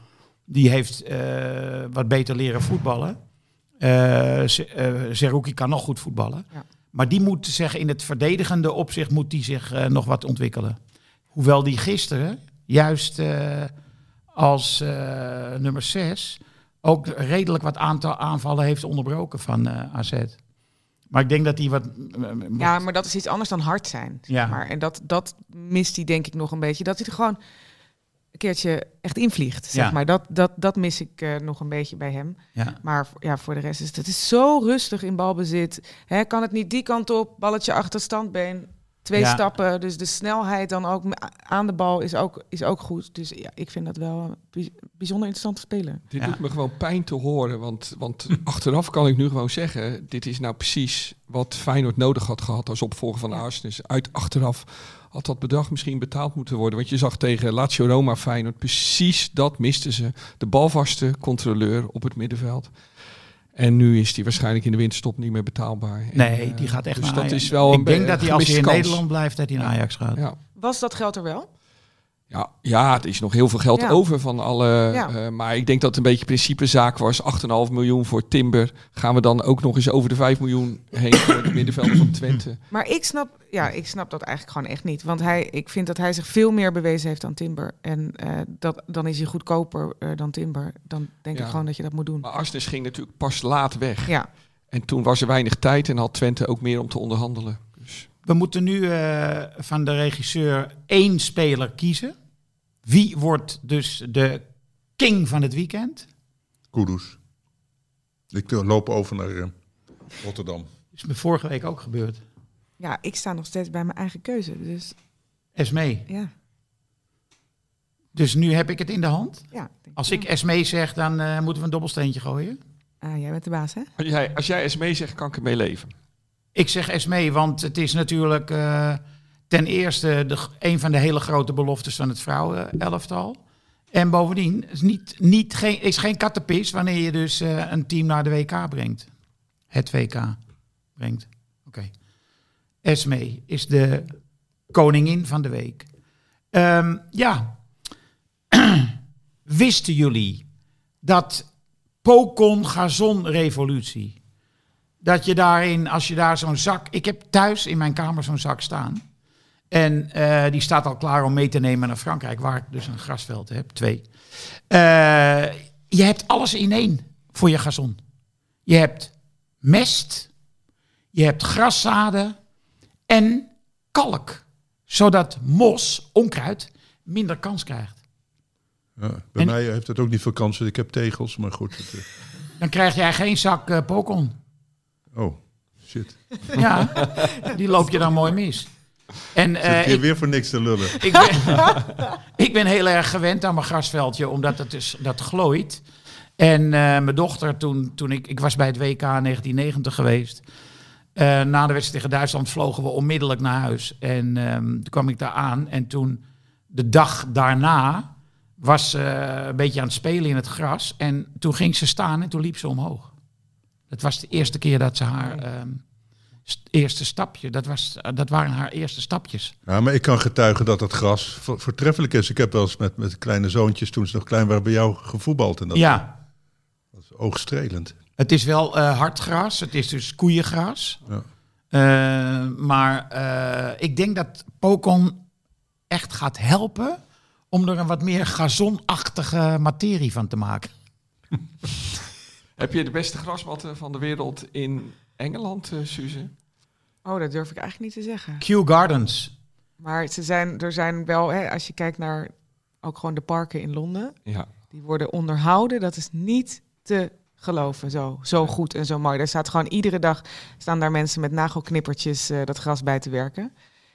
die heeft eh, wat beter leren voetballen. Eh, Zerouki kan nog goed voetballen. Ja. Maar die moet zeggen, in het verdedigende opzicht moet die zich nog wat ontwikkelen. Hoewel die gisteren, juist eh, als eh, nummer 6, ook redelijk wat aantal aanvallen heeft onderbroken van eh, AZ. Maar ik denk dat hij wat... Ja, maar dat is iets anders dan hard zijn. zeg Ja. Maar. En dat, dat mist hij denk ik nog een beetje. Dat hij er gewoon... keertje echt invliegt. Zeg Ja. maar. dat, dat, dat mis ik nog een beetje bij hem. Ja. Maar ja, voor de rest is het is zo rustig in balbezit. Hè, kan het niet die kant op, balletje achter standbeen, twee Ja. stappen. Dus de snelheid dan ook aan de bal is ook, is ook goed. Dus ja, ik vind dat wel een bij- bijzonder interessante speler. Dit Ja. doet me gewoon pijn te horen. Want, want achteraf kan ik nu gewoon zeggen... dit is nou precies wat Feyenoord nodig had gehad... als opvolger van Arsenal. Uit achteraf had dat bedrag misschien betaald moeten worden. Want je zag tegen Lazio Roma Feyenoord... precies dat misten ze. De balvaste controleur op het middenveld. En nu is die waarschijnlijk in de winterstop niet meer betaalbaar. En, Nee, eh, die gaat echt dus naar dat Ajax. is wel Ik een denk dat hij als hij in kans. Nederland blijft, dat hij naar Ajax gaat. Ja. Was dat geld er wel? Ja, ja, er is nog heel veel geld Ja. over van alle. Ja. eh, maar ik denk dat het een beetje principezaak was. 8,5 miljoen voor Timber. Gaan we dan ook nog eens over de 5 miljoen heen voor de middenvelder van Twente? Maar ik snap, ja, ik snap dat eigenlijk gewoon echt niet. Want hij, ik vind dat hij zich veel meer bewezen heeft dan Timber. En eh, dat, dan is hij goedkoper eh, dan Timber. Dan denk Ja. ik gewoon dat je dat moet doen. Maar Arsenis ging natuurlijk pas laat weg. Ja, En toen was er weinig tijd en had Twente ook meer om te onderhandelen. We moeten nu eh, van de regisseur één speler kiezen. Wie wordt dus de king van het weekend? Kudus. Ik eh, loop over naar eh, Rotterdam. is me vorige week ook gebeurd. ja, ik sta nog steeds bij mijn eigen keuze. Dus Esmee. ja, Dus nu heb ik het in de hand. ja. ik Als ik Esmee zeg, dan eh, moeten we een dobbelsteentje gooien. Ah, jij bent de baas, hè? als jij, als jij zegt, kan ik ermee leven. Ik zeg Esmee, want het is natuurlijk eh, ten eerste de, een van de hele grote beloftes van het vrouwenelftal. En bovendien is, niet, niet geen, is geen wanneer je dus eh, een team naar de WK brengt. Het WK brengt. Oké. Esmee is de koningin van de week. Ehm, ja. Wisten jullie dat Pokon Gazon revolutie dat je daarin, als je daar zo'n zak... Ik heb thuis in mijn kamer zo'n zak staan. En eh, die staat al klaar om mee te nemen naar Frankrijk, waar ik dus een grasveld heb, twee. Eh, je hebt alles in één voor je gazon. Je hebt mest, je hebt graszaden en kalk. Zodat mos, onkruid, minder kans krijgt. Ja, bij En- mij heeft het ook niet veel kansen. Ik heb tegels, maar goed. Het, eh, Dan krijg jij geen zak Pokon. Oh, shit. Ja, die loop je dan mooi mis. En, ik ik, weer voor niks te lullen. Ik ben, ik ben heel erg gewend aan mijn grasveldje, omdat het dus, dat glooit. En eh, mijn dochter, toen, toen ik, ik was bij het WK 1990 geweest. eh, na de wedstrijd tegen Duitsland vlogen we onmiddellijk naar huis. En ehm, toen kwam ik daar aan. En toen, de dag daarna, was ze een beetje aan het spelen in het gras. En toen ging ze staan en toen liep ze omhoog. Dat was de eerste keer dat ze haar ehm, st- eerste stapje, dat, was, dat waren haar eerste stapjes. Ja, maar ik kan getuigen dat het gras vo- voortreffelijk is. Ik heb wel eens met, met kleine zoontjes, toen ze nog klein waren, bij jou gevoetbald. En dat ja, was oogstrelend. Het is wel eh, hard gras, het is dus koeiengras. Ja. Eh, maar eh, ik denk dat Pokon echt gaat helpen om er een wat meer gazonachtige materie van te maken. Heb je de beste grasmatten van de wereld in Engeland, eh Suze? Oh, dat durf ik eigenlijk niet te zeggen. Kew Gardens. Maar ze zijn, er zijn wel, hè, als je kijkt naar ook gewoon de parken in Londen, Ja. die worden onderhouden. Dat is niet te geloven, zo, zo goed en zo mooi. Daar staat gewoon iedere dag staan daar mensen met nagelknippertjes eh, dat gras bij te werken.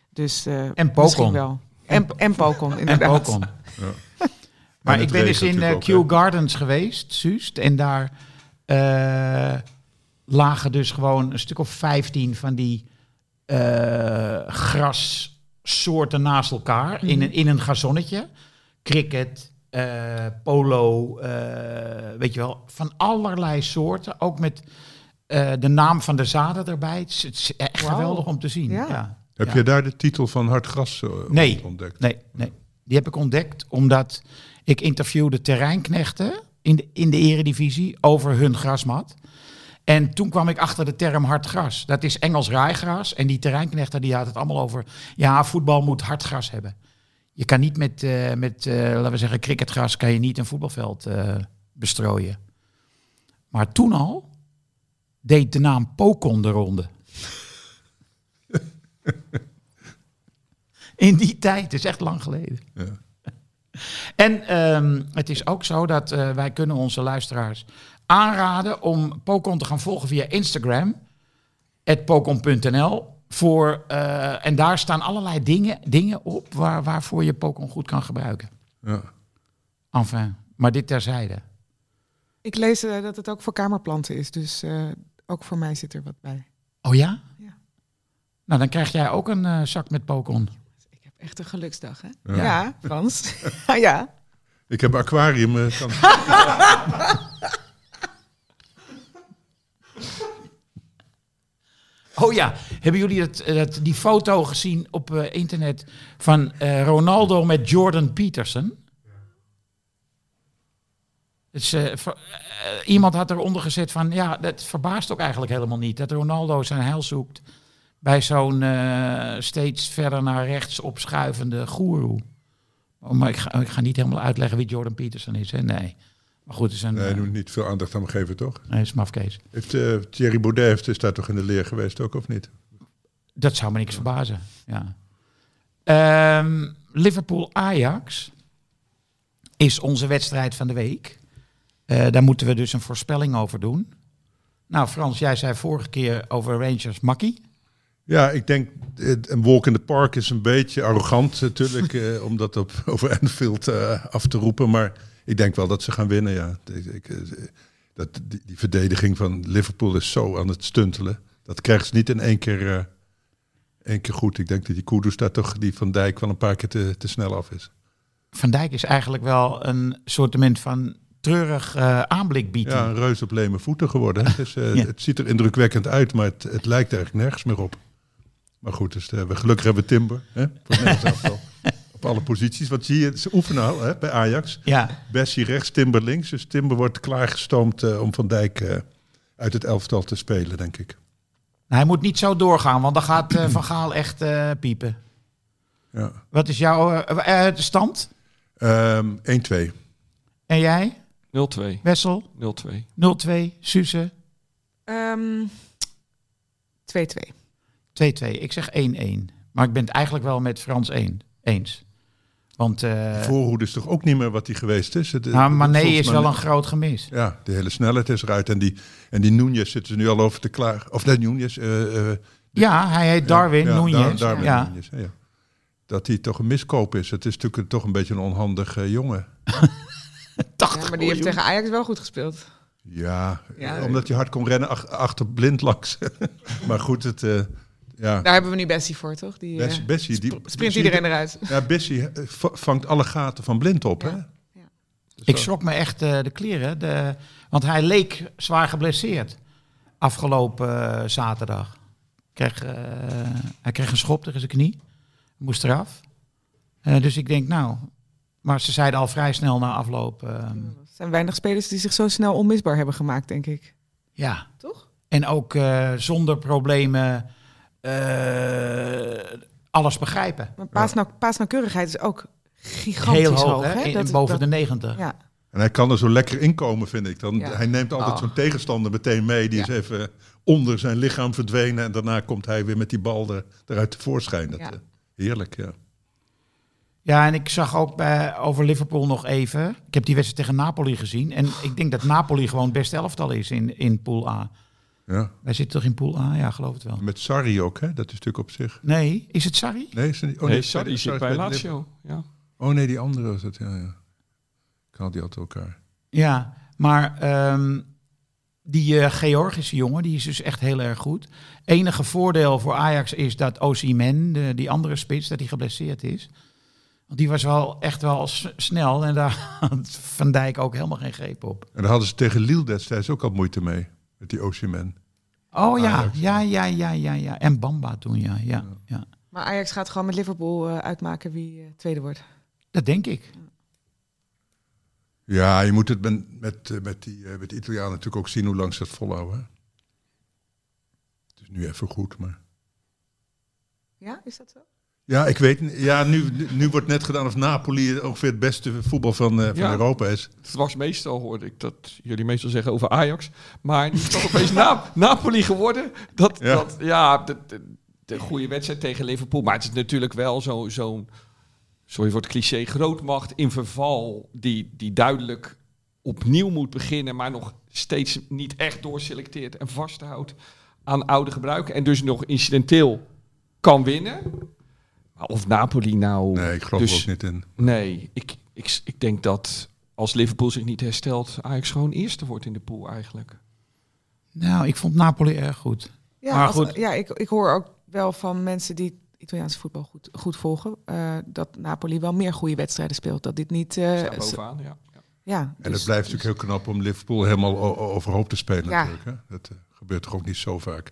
Dus eh En Pokon. misschien wel. En, en Pokon, En inderdaad. Pokon. Ja. Maar En ik ben dus regent in Kew? Gardens geweest, Suust. En daar lagen dus gewoon een stuk of 15 van die eh, grassoorten naast elkaar in, een, in een gazonnetje. Cricket, eh, polo, eh, weet je wel, van allerlei soorten. Ook met eh, de naam van de zaden erbij. Het is, het is echt geweldig om te zien. Ja. Ja. Heb Ja. je daar de titel van Hard Gras eh, Nee. ontdekt? Nee, nee. Die heb ik ontdekt omdat ik interviewde terreinknechten in de, in de eredivisie over hun grasmat. En toen kwam ik achter de term hard gras. Dat is Engels raaigras. En die terreinknechten die hadden het allemaal over... ja, voetbal moet hard gras hebben. Je kan niet met, eh, met eh, laten we zeggen, cricketgras... kan je niet een voetbalveld eh, bestrooien. Maar toen al deed de naam Pokon de ronde. In die tijd, is echt lang geleden. En ehm, het is ook zo dat eh, wij kunnen onze luisteraars aanraden om Pokon te gaan volgen via Instagram, pokon.nl. Voor, eh, en daar staan allerlei dingen, dingen op waar, waarvoor je Pokon goed kan gebruiken. Ja. Enfin, maar dit terzijde. Ik lees eh, dat het ook voor kamerplanten is, dus eh, ook voor mij zit er wat bij. Oh ja? Ja. Nou, dan krijg jij ook een eh, zak met Pokon. Echt een geluksdag, hè? Ja. Ja, Frans. Ah, ja. Ik heb een aquarium. eh, kan... Oh ja, hebben jullie dat, dat, die foto gezien op eh, internet van eh, Ronaldo met Jordan Peterson? Dus, ver- iemand had eronder gezet van, ja, dat verbaast ook eigenlijk helemaal niet. Dat Ronaldo zijn heil zoekt bij zo'n eh, steeds verder naar rechts opschuivende goeroe. Oh, maar ik ga, ik ga niet helemaal uitleggen wie Jordan Peterson is, hè? Nee. Maar goed, het is een Nee, eh, moet niet veel aandacht aan geven, toch? nee, is mafkees. Heeft eh, Thierry Baudet heeft, is daar toch in de leer geweest ook, of niet? Dat zou me niks verbazen. Ja. Ehm, Liverpool-Ajax is onze wedstrijd van de week. Daar moeten we dus een voorspelling over doen. Nou, Frans, jij zei vorige keer over Rangers Makkie. Ja, ik denk, een walk in the park is een beetje arrogant natuurlijk, eh, om dat op, over Anfield eh, af te roepen. Maar ik denk wel dat ze gaan winnen, ja. Ik, ik, eh, dat, die, die verdediging van Liverpool is zo aan het stuntelen. Dat krijgen ze niet in één keer, één keer goed. Ik denk dat die Kudus daar toch, die Van Dijk, wel een paar keer te, te snel af is. Van Dijk is eigenlijk wel een soortement van treurig eh, aanblik biedt. Ja, een reus op leme voeten geworden. Dus, Ja. Het ziet er indrukwekkend uit, maar het, het lijkt eigenlijk nergens meer op. Maar goed, dus, eh, we, gelukkig hebben we Timber. Hè, voor op alle posities. Want zie je, ze oefenen al hè, bij Ajax. Ja, Bessie rechts, Timber links. Dus Timber wordt klaargestoomd eh, om Van Dijk eh, uit het elftal te spelen, denk ik. Nou, hij moet niet zo doorgaan, want dan gaat eh, Van Gaal echt eh, piepen. Ja. Wat is jouw de stand? Ehm 1-2. En jij, 0-2. Wessel? 0-2. 0-2, Suze? Ehm, 2-2. 2-2. Ik zeg 1-1. Maar ik ben het eigenlijk wel met Frans 1 eens. Want eh Voorhoede is toch ook niet meer wat hij geweest is? Het- nou, Mané is wel een groot gemis. Ja, de hele snelheid is eruit. En die, en die Núñez zitten ze nu al over te klaar. Of net Núñez. eh, eh, Ja, hij heet Darwin ja. Dar- Darwin ja. Ja. Dat hij toch een miskoop is. Het is natuurlijk toch een beetje een onhandig eh, jongen. 80 Ja, maar die heeft tegen Ajax wel goed gespeeld. Ja, Ja. omdat hij hard kon rennen ach- achter blind langs. maar goed, het, eh, ja. Daar hebben we nu Bessie voor, toch? Die eh, Bess- Bessie, die, sprint iedereen eruit. Ja, Bessie eh, vangt alle gaten van blind op, Ja. hè? Ja. Dus Ik schrok me echt eh, de kleren. De, want hij leek zwaar geblesseerd. Afgelopen eh, zaterdag. Kreeg, eh, hij kreeg een schop tegen zijn knie. Moest eraf. Eh, dus ik denk, nou... Maar ze zeiden al vrij snel na afloop... ehm, Er zijn weinig spelers die zich zo snel onmisbaar hebben gemaakt, denk ik. ja, Toch? En ook eh, zonder problemen eh, alles begrijpen. Maar paasnau paasnauwkeurigheid is ook gigantisch Heel hoog, hoog. hè? hè? In, Dat- boven dat- de 90. Ja, En hij kan er zo lekker inkomen, vind ik. Dan, Ja. Hij neemt altijd Oh. zo'n tegenstander meteen mee. Die Ja. is even onder zijn lichaam verdwenen. En daarna komt hij weer met die bal er, eruit tevoorschijn. Dat, Ja. eh, heerlijk, ja. Ja, en ik zag ook bij, over Liverpool nog even. Ik heb die wedstrijd tegen Napoli gezien. En ik denk dat Napoli gewoon het beste elftal is in, in Pool A. ja. Wij zitten toch in Pool A? Ja, geloof het wel. Met Sarri ook, hè? Dat is natuurlijk op zich... Nee, is het Sarri? Nee, is het niet... Oh, nee, sorry, die zit Sarri bij is Lazio. Ja. Oh nee, die andere was het, ja, ja. Ik haal die altijd elkaar. Ja, maar ehm, die eh, Georgische jongen, die is dus echt heel erg goed. Enige voordeel voor Ajax is dat Osimhen, de, die andere spits, dat hij geblesseerd is. Want die was wel echt wel snel en daar had Van Dijk ook helemaal geen greep op. En daar hadden ze tegen Lille destijds ook al moeite mee. Met die Osimhen. Oh ja, Ajax. ja, ja, ja, ja, ja. En Bamba toen, ja, ja, ja. maar Ajax gaat gewoon met Liverpool eh, uitmaken wie eh, tweede wordt. Dat denk ik. Ja, je moet het met, met, eh, met, die, met de Italianen natuurlijk ook zien hoe lang ze het volhouden. hè. Het is nu even goed, maar... Ja, is dat zo? Ja, ik weet. Ja, nu, nu- wordt net gedaan of Napoli ongeveer het beste voetbal van, eh, van Ja. Europa is. Het was meestal, hoorde ik dat jullie meestal zeggen over Ajax. Maar nu is dat opeens Na- Napoli geworden. Dat, Ja. dat, ja de, de, de goede wedstrijd tegen Liverpool. Maar het is natuurlijk wel zo- zo'n sorry voor het cliché, grootmacht in verval, die, die duidelijk opnieuw moet beginnen, maar nog steeds niet echt doorselecteert en vasthoudt aan oude gebruiken en dus nog incidenteel kan winnen. Maar of Napoli nou... Nee, ik geloof dus, er ook niet in. Nee, ik, ik, ik denk dat als Liverpool zich niet herstelt, Ajax gewoon eerste wordt in de pool eigenlijk. Nou, ik vond Napoli erg goed. Ja, Maar als- goed. ja ik, ik hoor ook wel van mensen die Italiaanse voetbal goed, goed volgen, eh, dat Napoli wel meer goede wedstrijden speelt. Dat dit niet... eh, Staat zo- bovenaan, ja. ja. En dus- het blijft natuurlijk heel knap om Liverpool helemaal overhoop te spelen Ja. natuurlijk. Hè? Dat eh, gebeurt toch ook niet zo vaak.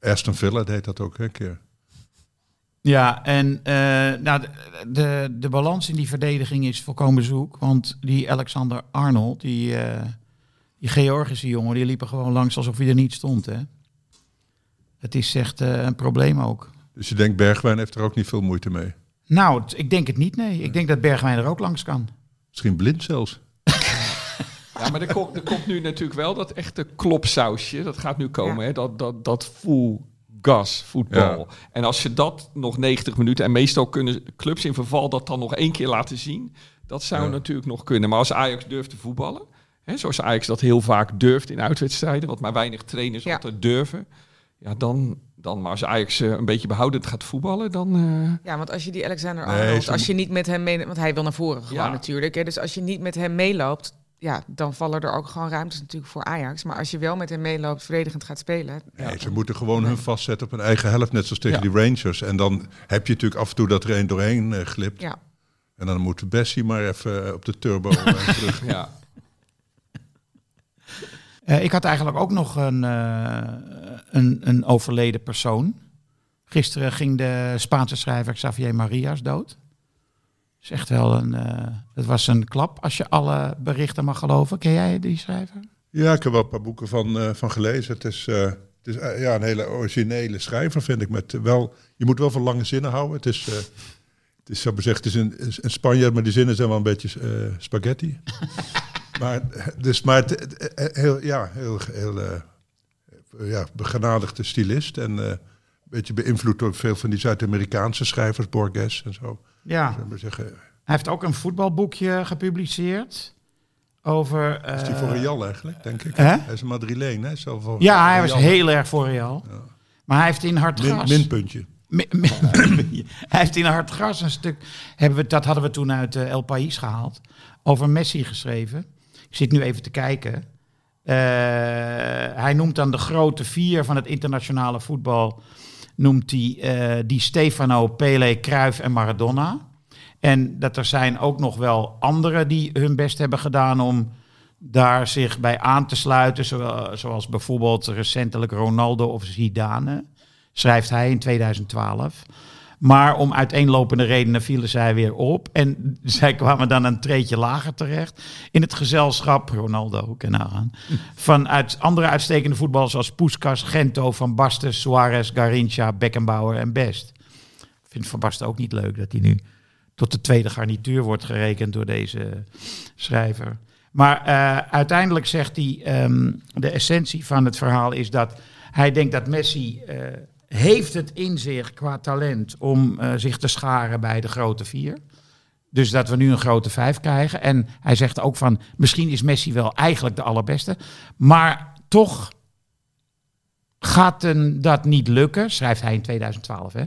Aston Villa deed dat ook hè, een keer. Ja, en eh, nou, de, de, de balans in die verdediging is volkomen zoek. Want die Alexander Arnold, die, eh, die Georgische jongen, die liepen gewoon langs alsof hij er niet stond. Hè? Het is echt eh, een probleem ook. Dus je denkt Bergwijn heeft er ook niet veel moeite mee. Nou, ik denk het niet, nee. Ik denk dat Bergwijn er ook langs kan. Misschien blind zelfs. Ja, maar er komt, er komt nu natuurlijk wel dat echte klopsausje. Dat gaat nu komen, Ja. hè? Dat, dat, dat full gas voetbal. Ja. En als je dat nog 90 minuten... en meestal kunnen clubs in verval dat dan nog één keer laten zien... dat zou Ja. natuurlijk nog kunnen. Maar als Ajax durft te voetballen... Hè, zoals Ajax dat heel vaak durft in uitwedstrijden... wat maar weinig trainers Ja. altijd durven... Ja, dan, dan maar als Ajax eh, een beetje behoudend gaat voetballen... dan... eh, Ja, want als je die Alexander Nee, Arnold, zo als je niet met hem mee, want hij wil naar voren gewoon Ja. natuurlijk. Hè, dus als je niet met hem meeloopt, ja, dan vallen er ook gewoon ruimtes natuurlijk voor Ajax. Maar als je wel met hem meeloopt, verdedigend gaat spelen, Nee, ze moeten gewoon hun vastzetten op hun eigen helft, net zoals tegen Ja. die Rangers. En dan heb je natuurlijk af en toe dat er één doorheen eh, glipt. ja. En dan moet Bessie maar even eh, op de turbo eh, terug. ja. Eh, ik had eigenlijk ook nog een, eh, een, een overleden persoon. Gisteren ging de Spaanse schrijver Xavier Marias dood. Is echt wel een. eh, het was een klap als je alle berichten mag geloven. Ken jij die schrijver? Ja, ik heb wel een paar boeken van, eh, van gelezen. Het is, eh, het is ja, een hele originele schrijver, vind ik. Met, wel, je moet wel van lange zinnen houden. Het is, het is, ik zeggen, het is een, een Spanjaard, maar die zinnen zijn wel een beetje spaghetti. maar dus, maar het, het- heel, ja, heel, heel ja, begenadigde stylist. En een beetje beïnvloed door veel van die Zuid-Amerikaanse schrijvers, Borges en zo. Ja. Zullen we zeggen, Hij heeft ook een voetbalboekje gepubliceerd. Over. is die eh, voor Real eigenlijk, denk ik? hè? Hij is een Madrileen, hè? Zelf van- Ja, hij was heel erg voor Real. Maar hij heeft in hard Min, gras. minpuntje. Mi- mi- hij heeft in hard gras een stuk. Hebben we, dat hadden we toen uit eh, El País gehaald. Over Messi geschreven. Ik zit nu even te kijken. Eh, hij noemt dan de grote vier van het internationale voetbal. Noemt hij eh, die Stefano, Pele, Cruyff en Maradona. En dat er zijn ook nog wel anderen die hun best hebben gedaan om daar zich bij aan te sluiten. Zoals bijvoorbeeld recentelijk Ronaldo of Zidane schrijft hij in 2012. Maar om uiteenlopende redenen vielen zij weer op. En zij kwamen dan een treetje lager terecht. In het gezelschap, Ronaldo, ken nou aan. Van uit andere uitstekende voetballers zoals Puskas, Gento, Van Basten, Suarez, Garincha, Beckenbauer en Best. Ik vind Van Basten ook niet leuk dat hij nu tot de tweede garnituur wordt gerekend door deze schrijver. Maar eh, uiteindelijk zegt hij, ehm, de essentie van het verhaal is dat hij denkt dat Messi eh, heeft het in zich qua talent om eh, zich te scharen bij de grote vier. Dus dat we nu een grote vijf krijgen. En hij zegt ook van, misschien is Messi wel eigenlijk de allerbeste. Maar toch gaat hem dat niet lukken, schrijft hij in 2012. Hè?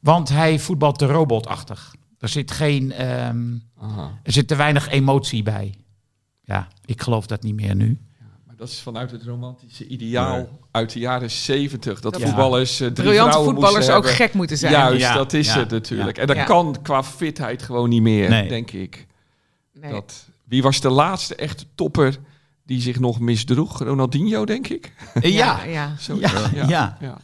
Want hij voetbalt te robotachtig. Er zit geen, ehm, er zit te weinig emotie bij. Ja, ik geloof dat niet meer nu. Dat is vanuit het romantische ideaal uit de jaren zeventig. Dat voetballers uh, drie briljante vrouwen voetballers ook hebben. gek moeten zijn. Juist, Ja, dat is ja, het natuurlijk. ja. En dat Ja. kan qua fitheid gewoon niet meer, Nee. denk ik. Nee. Dat, wie was de laatste echte topper die zich nog misdroeg? Ronaldinho, denk ik. Ja, ja. Zo, ja, ja.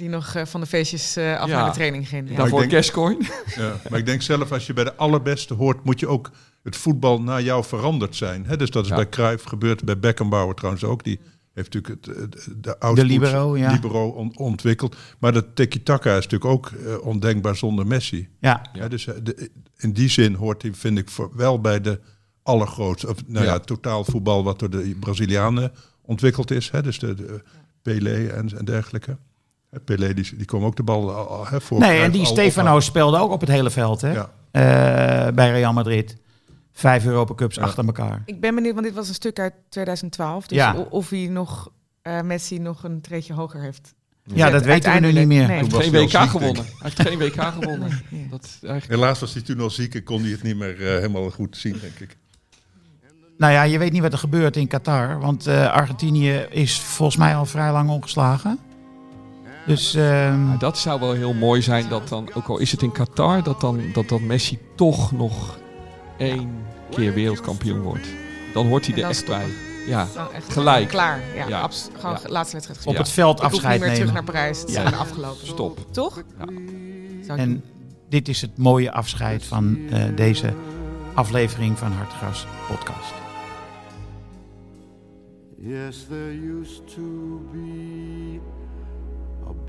Die nog eh, van de feestjes eh, af Ja. naar de training ging. Ja. Daarvoor denk- Gascoigne. Ja, maar ik denk zelf, als je bij de allerbeste hoort, moet je ook het voetbal naar jou veranderd zijn. Hè? Dus dat is Ja. bij Cruijff gebeurd, bij Beckenbauer trouwens ook. Die heeft natuurlijk het, het- de oude De libero, ja. libero on- ontwikkeld. Maar dat tiki-taka is natuurlijk ook eh, ondenkbaar zonder Messi. ja. Ja, dus de- in die zin hoort hij, vind ik, voor, wel bij de allergrootste. Of, nou ja, Ja. totaalvoetbal wat door de Brazilianen ontwikkeld is. Hè? Dus de, de Pelé en, en dergelijke. Pelé, die, die kwam ook de bal al, al, hè, voor Nee, en die Stefano speelde ook op het hele veld. Hè? Ja. eh, bij Real Madrid. Vijf Europa Cups Ja. achter elkaar. Ik ben benieuwd, want dit was een stuk uit 2012. Dus Ja. of hij nog, eh, Messi nog een treedje hoger heeft. Ja, dat weten we nu niet meer. Nee. Toen was Geen hij WK ziek, gewonnen. Hij heeft geen WK gewonnen. Nee. Dat eigenlijk... Helaas was hij toen al ziek en kon hij het niet meer eh, helemaal goed zien, denk ik. Nou ja, je weet niet wat er gebeurt in Qatar. Want eh, Argentinië is volgens mij al vrij lang ongeslagen. Dus ehm, Maar dat zou wel heel mooi zijn dat dan, ook al is het in Qatar, dat dan, dat dan Messi toch nog één keer wereldkampioen wordt. Dan hoort hij En er echt bij. Ja, echt Gelijk. Klaar. Ja, Ja. abs- gewoon Ja. laatste wedstrijd op het veld Ik hoef niet afscheid meer terug nemen. naar Parijs. Het afgelopen. stop. Toch? Ik En dit is het mooie afscheid van eh, deze aflevering van Hartgras podcast. Yes, there used to be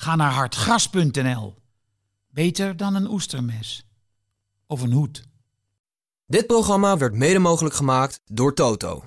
Ga naar hartgras.nl. Beter dan een oestermes. Of een hoed. Dit programma werd mede mogelijk gemaakt door Toto.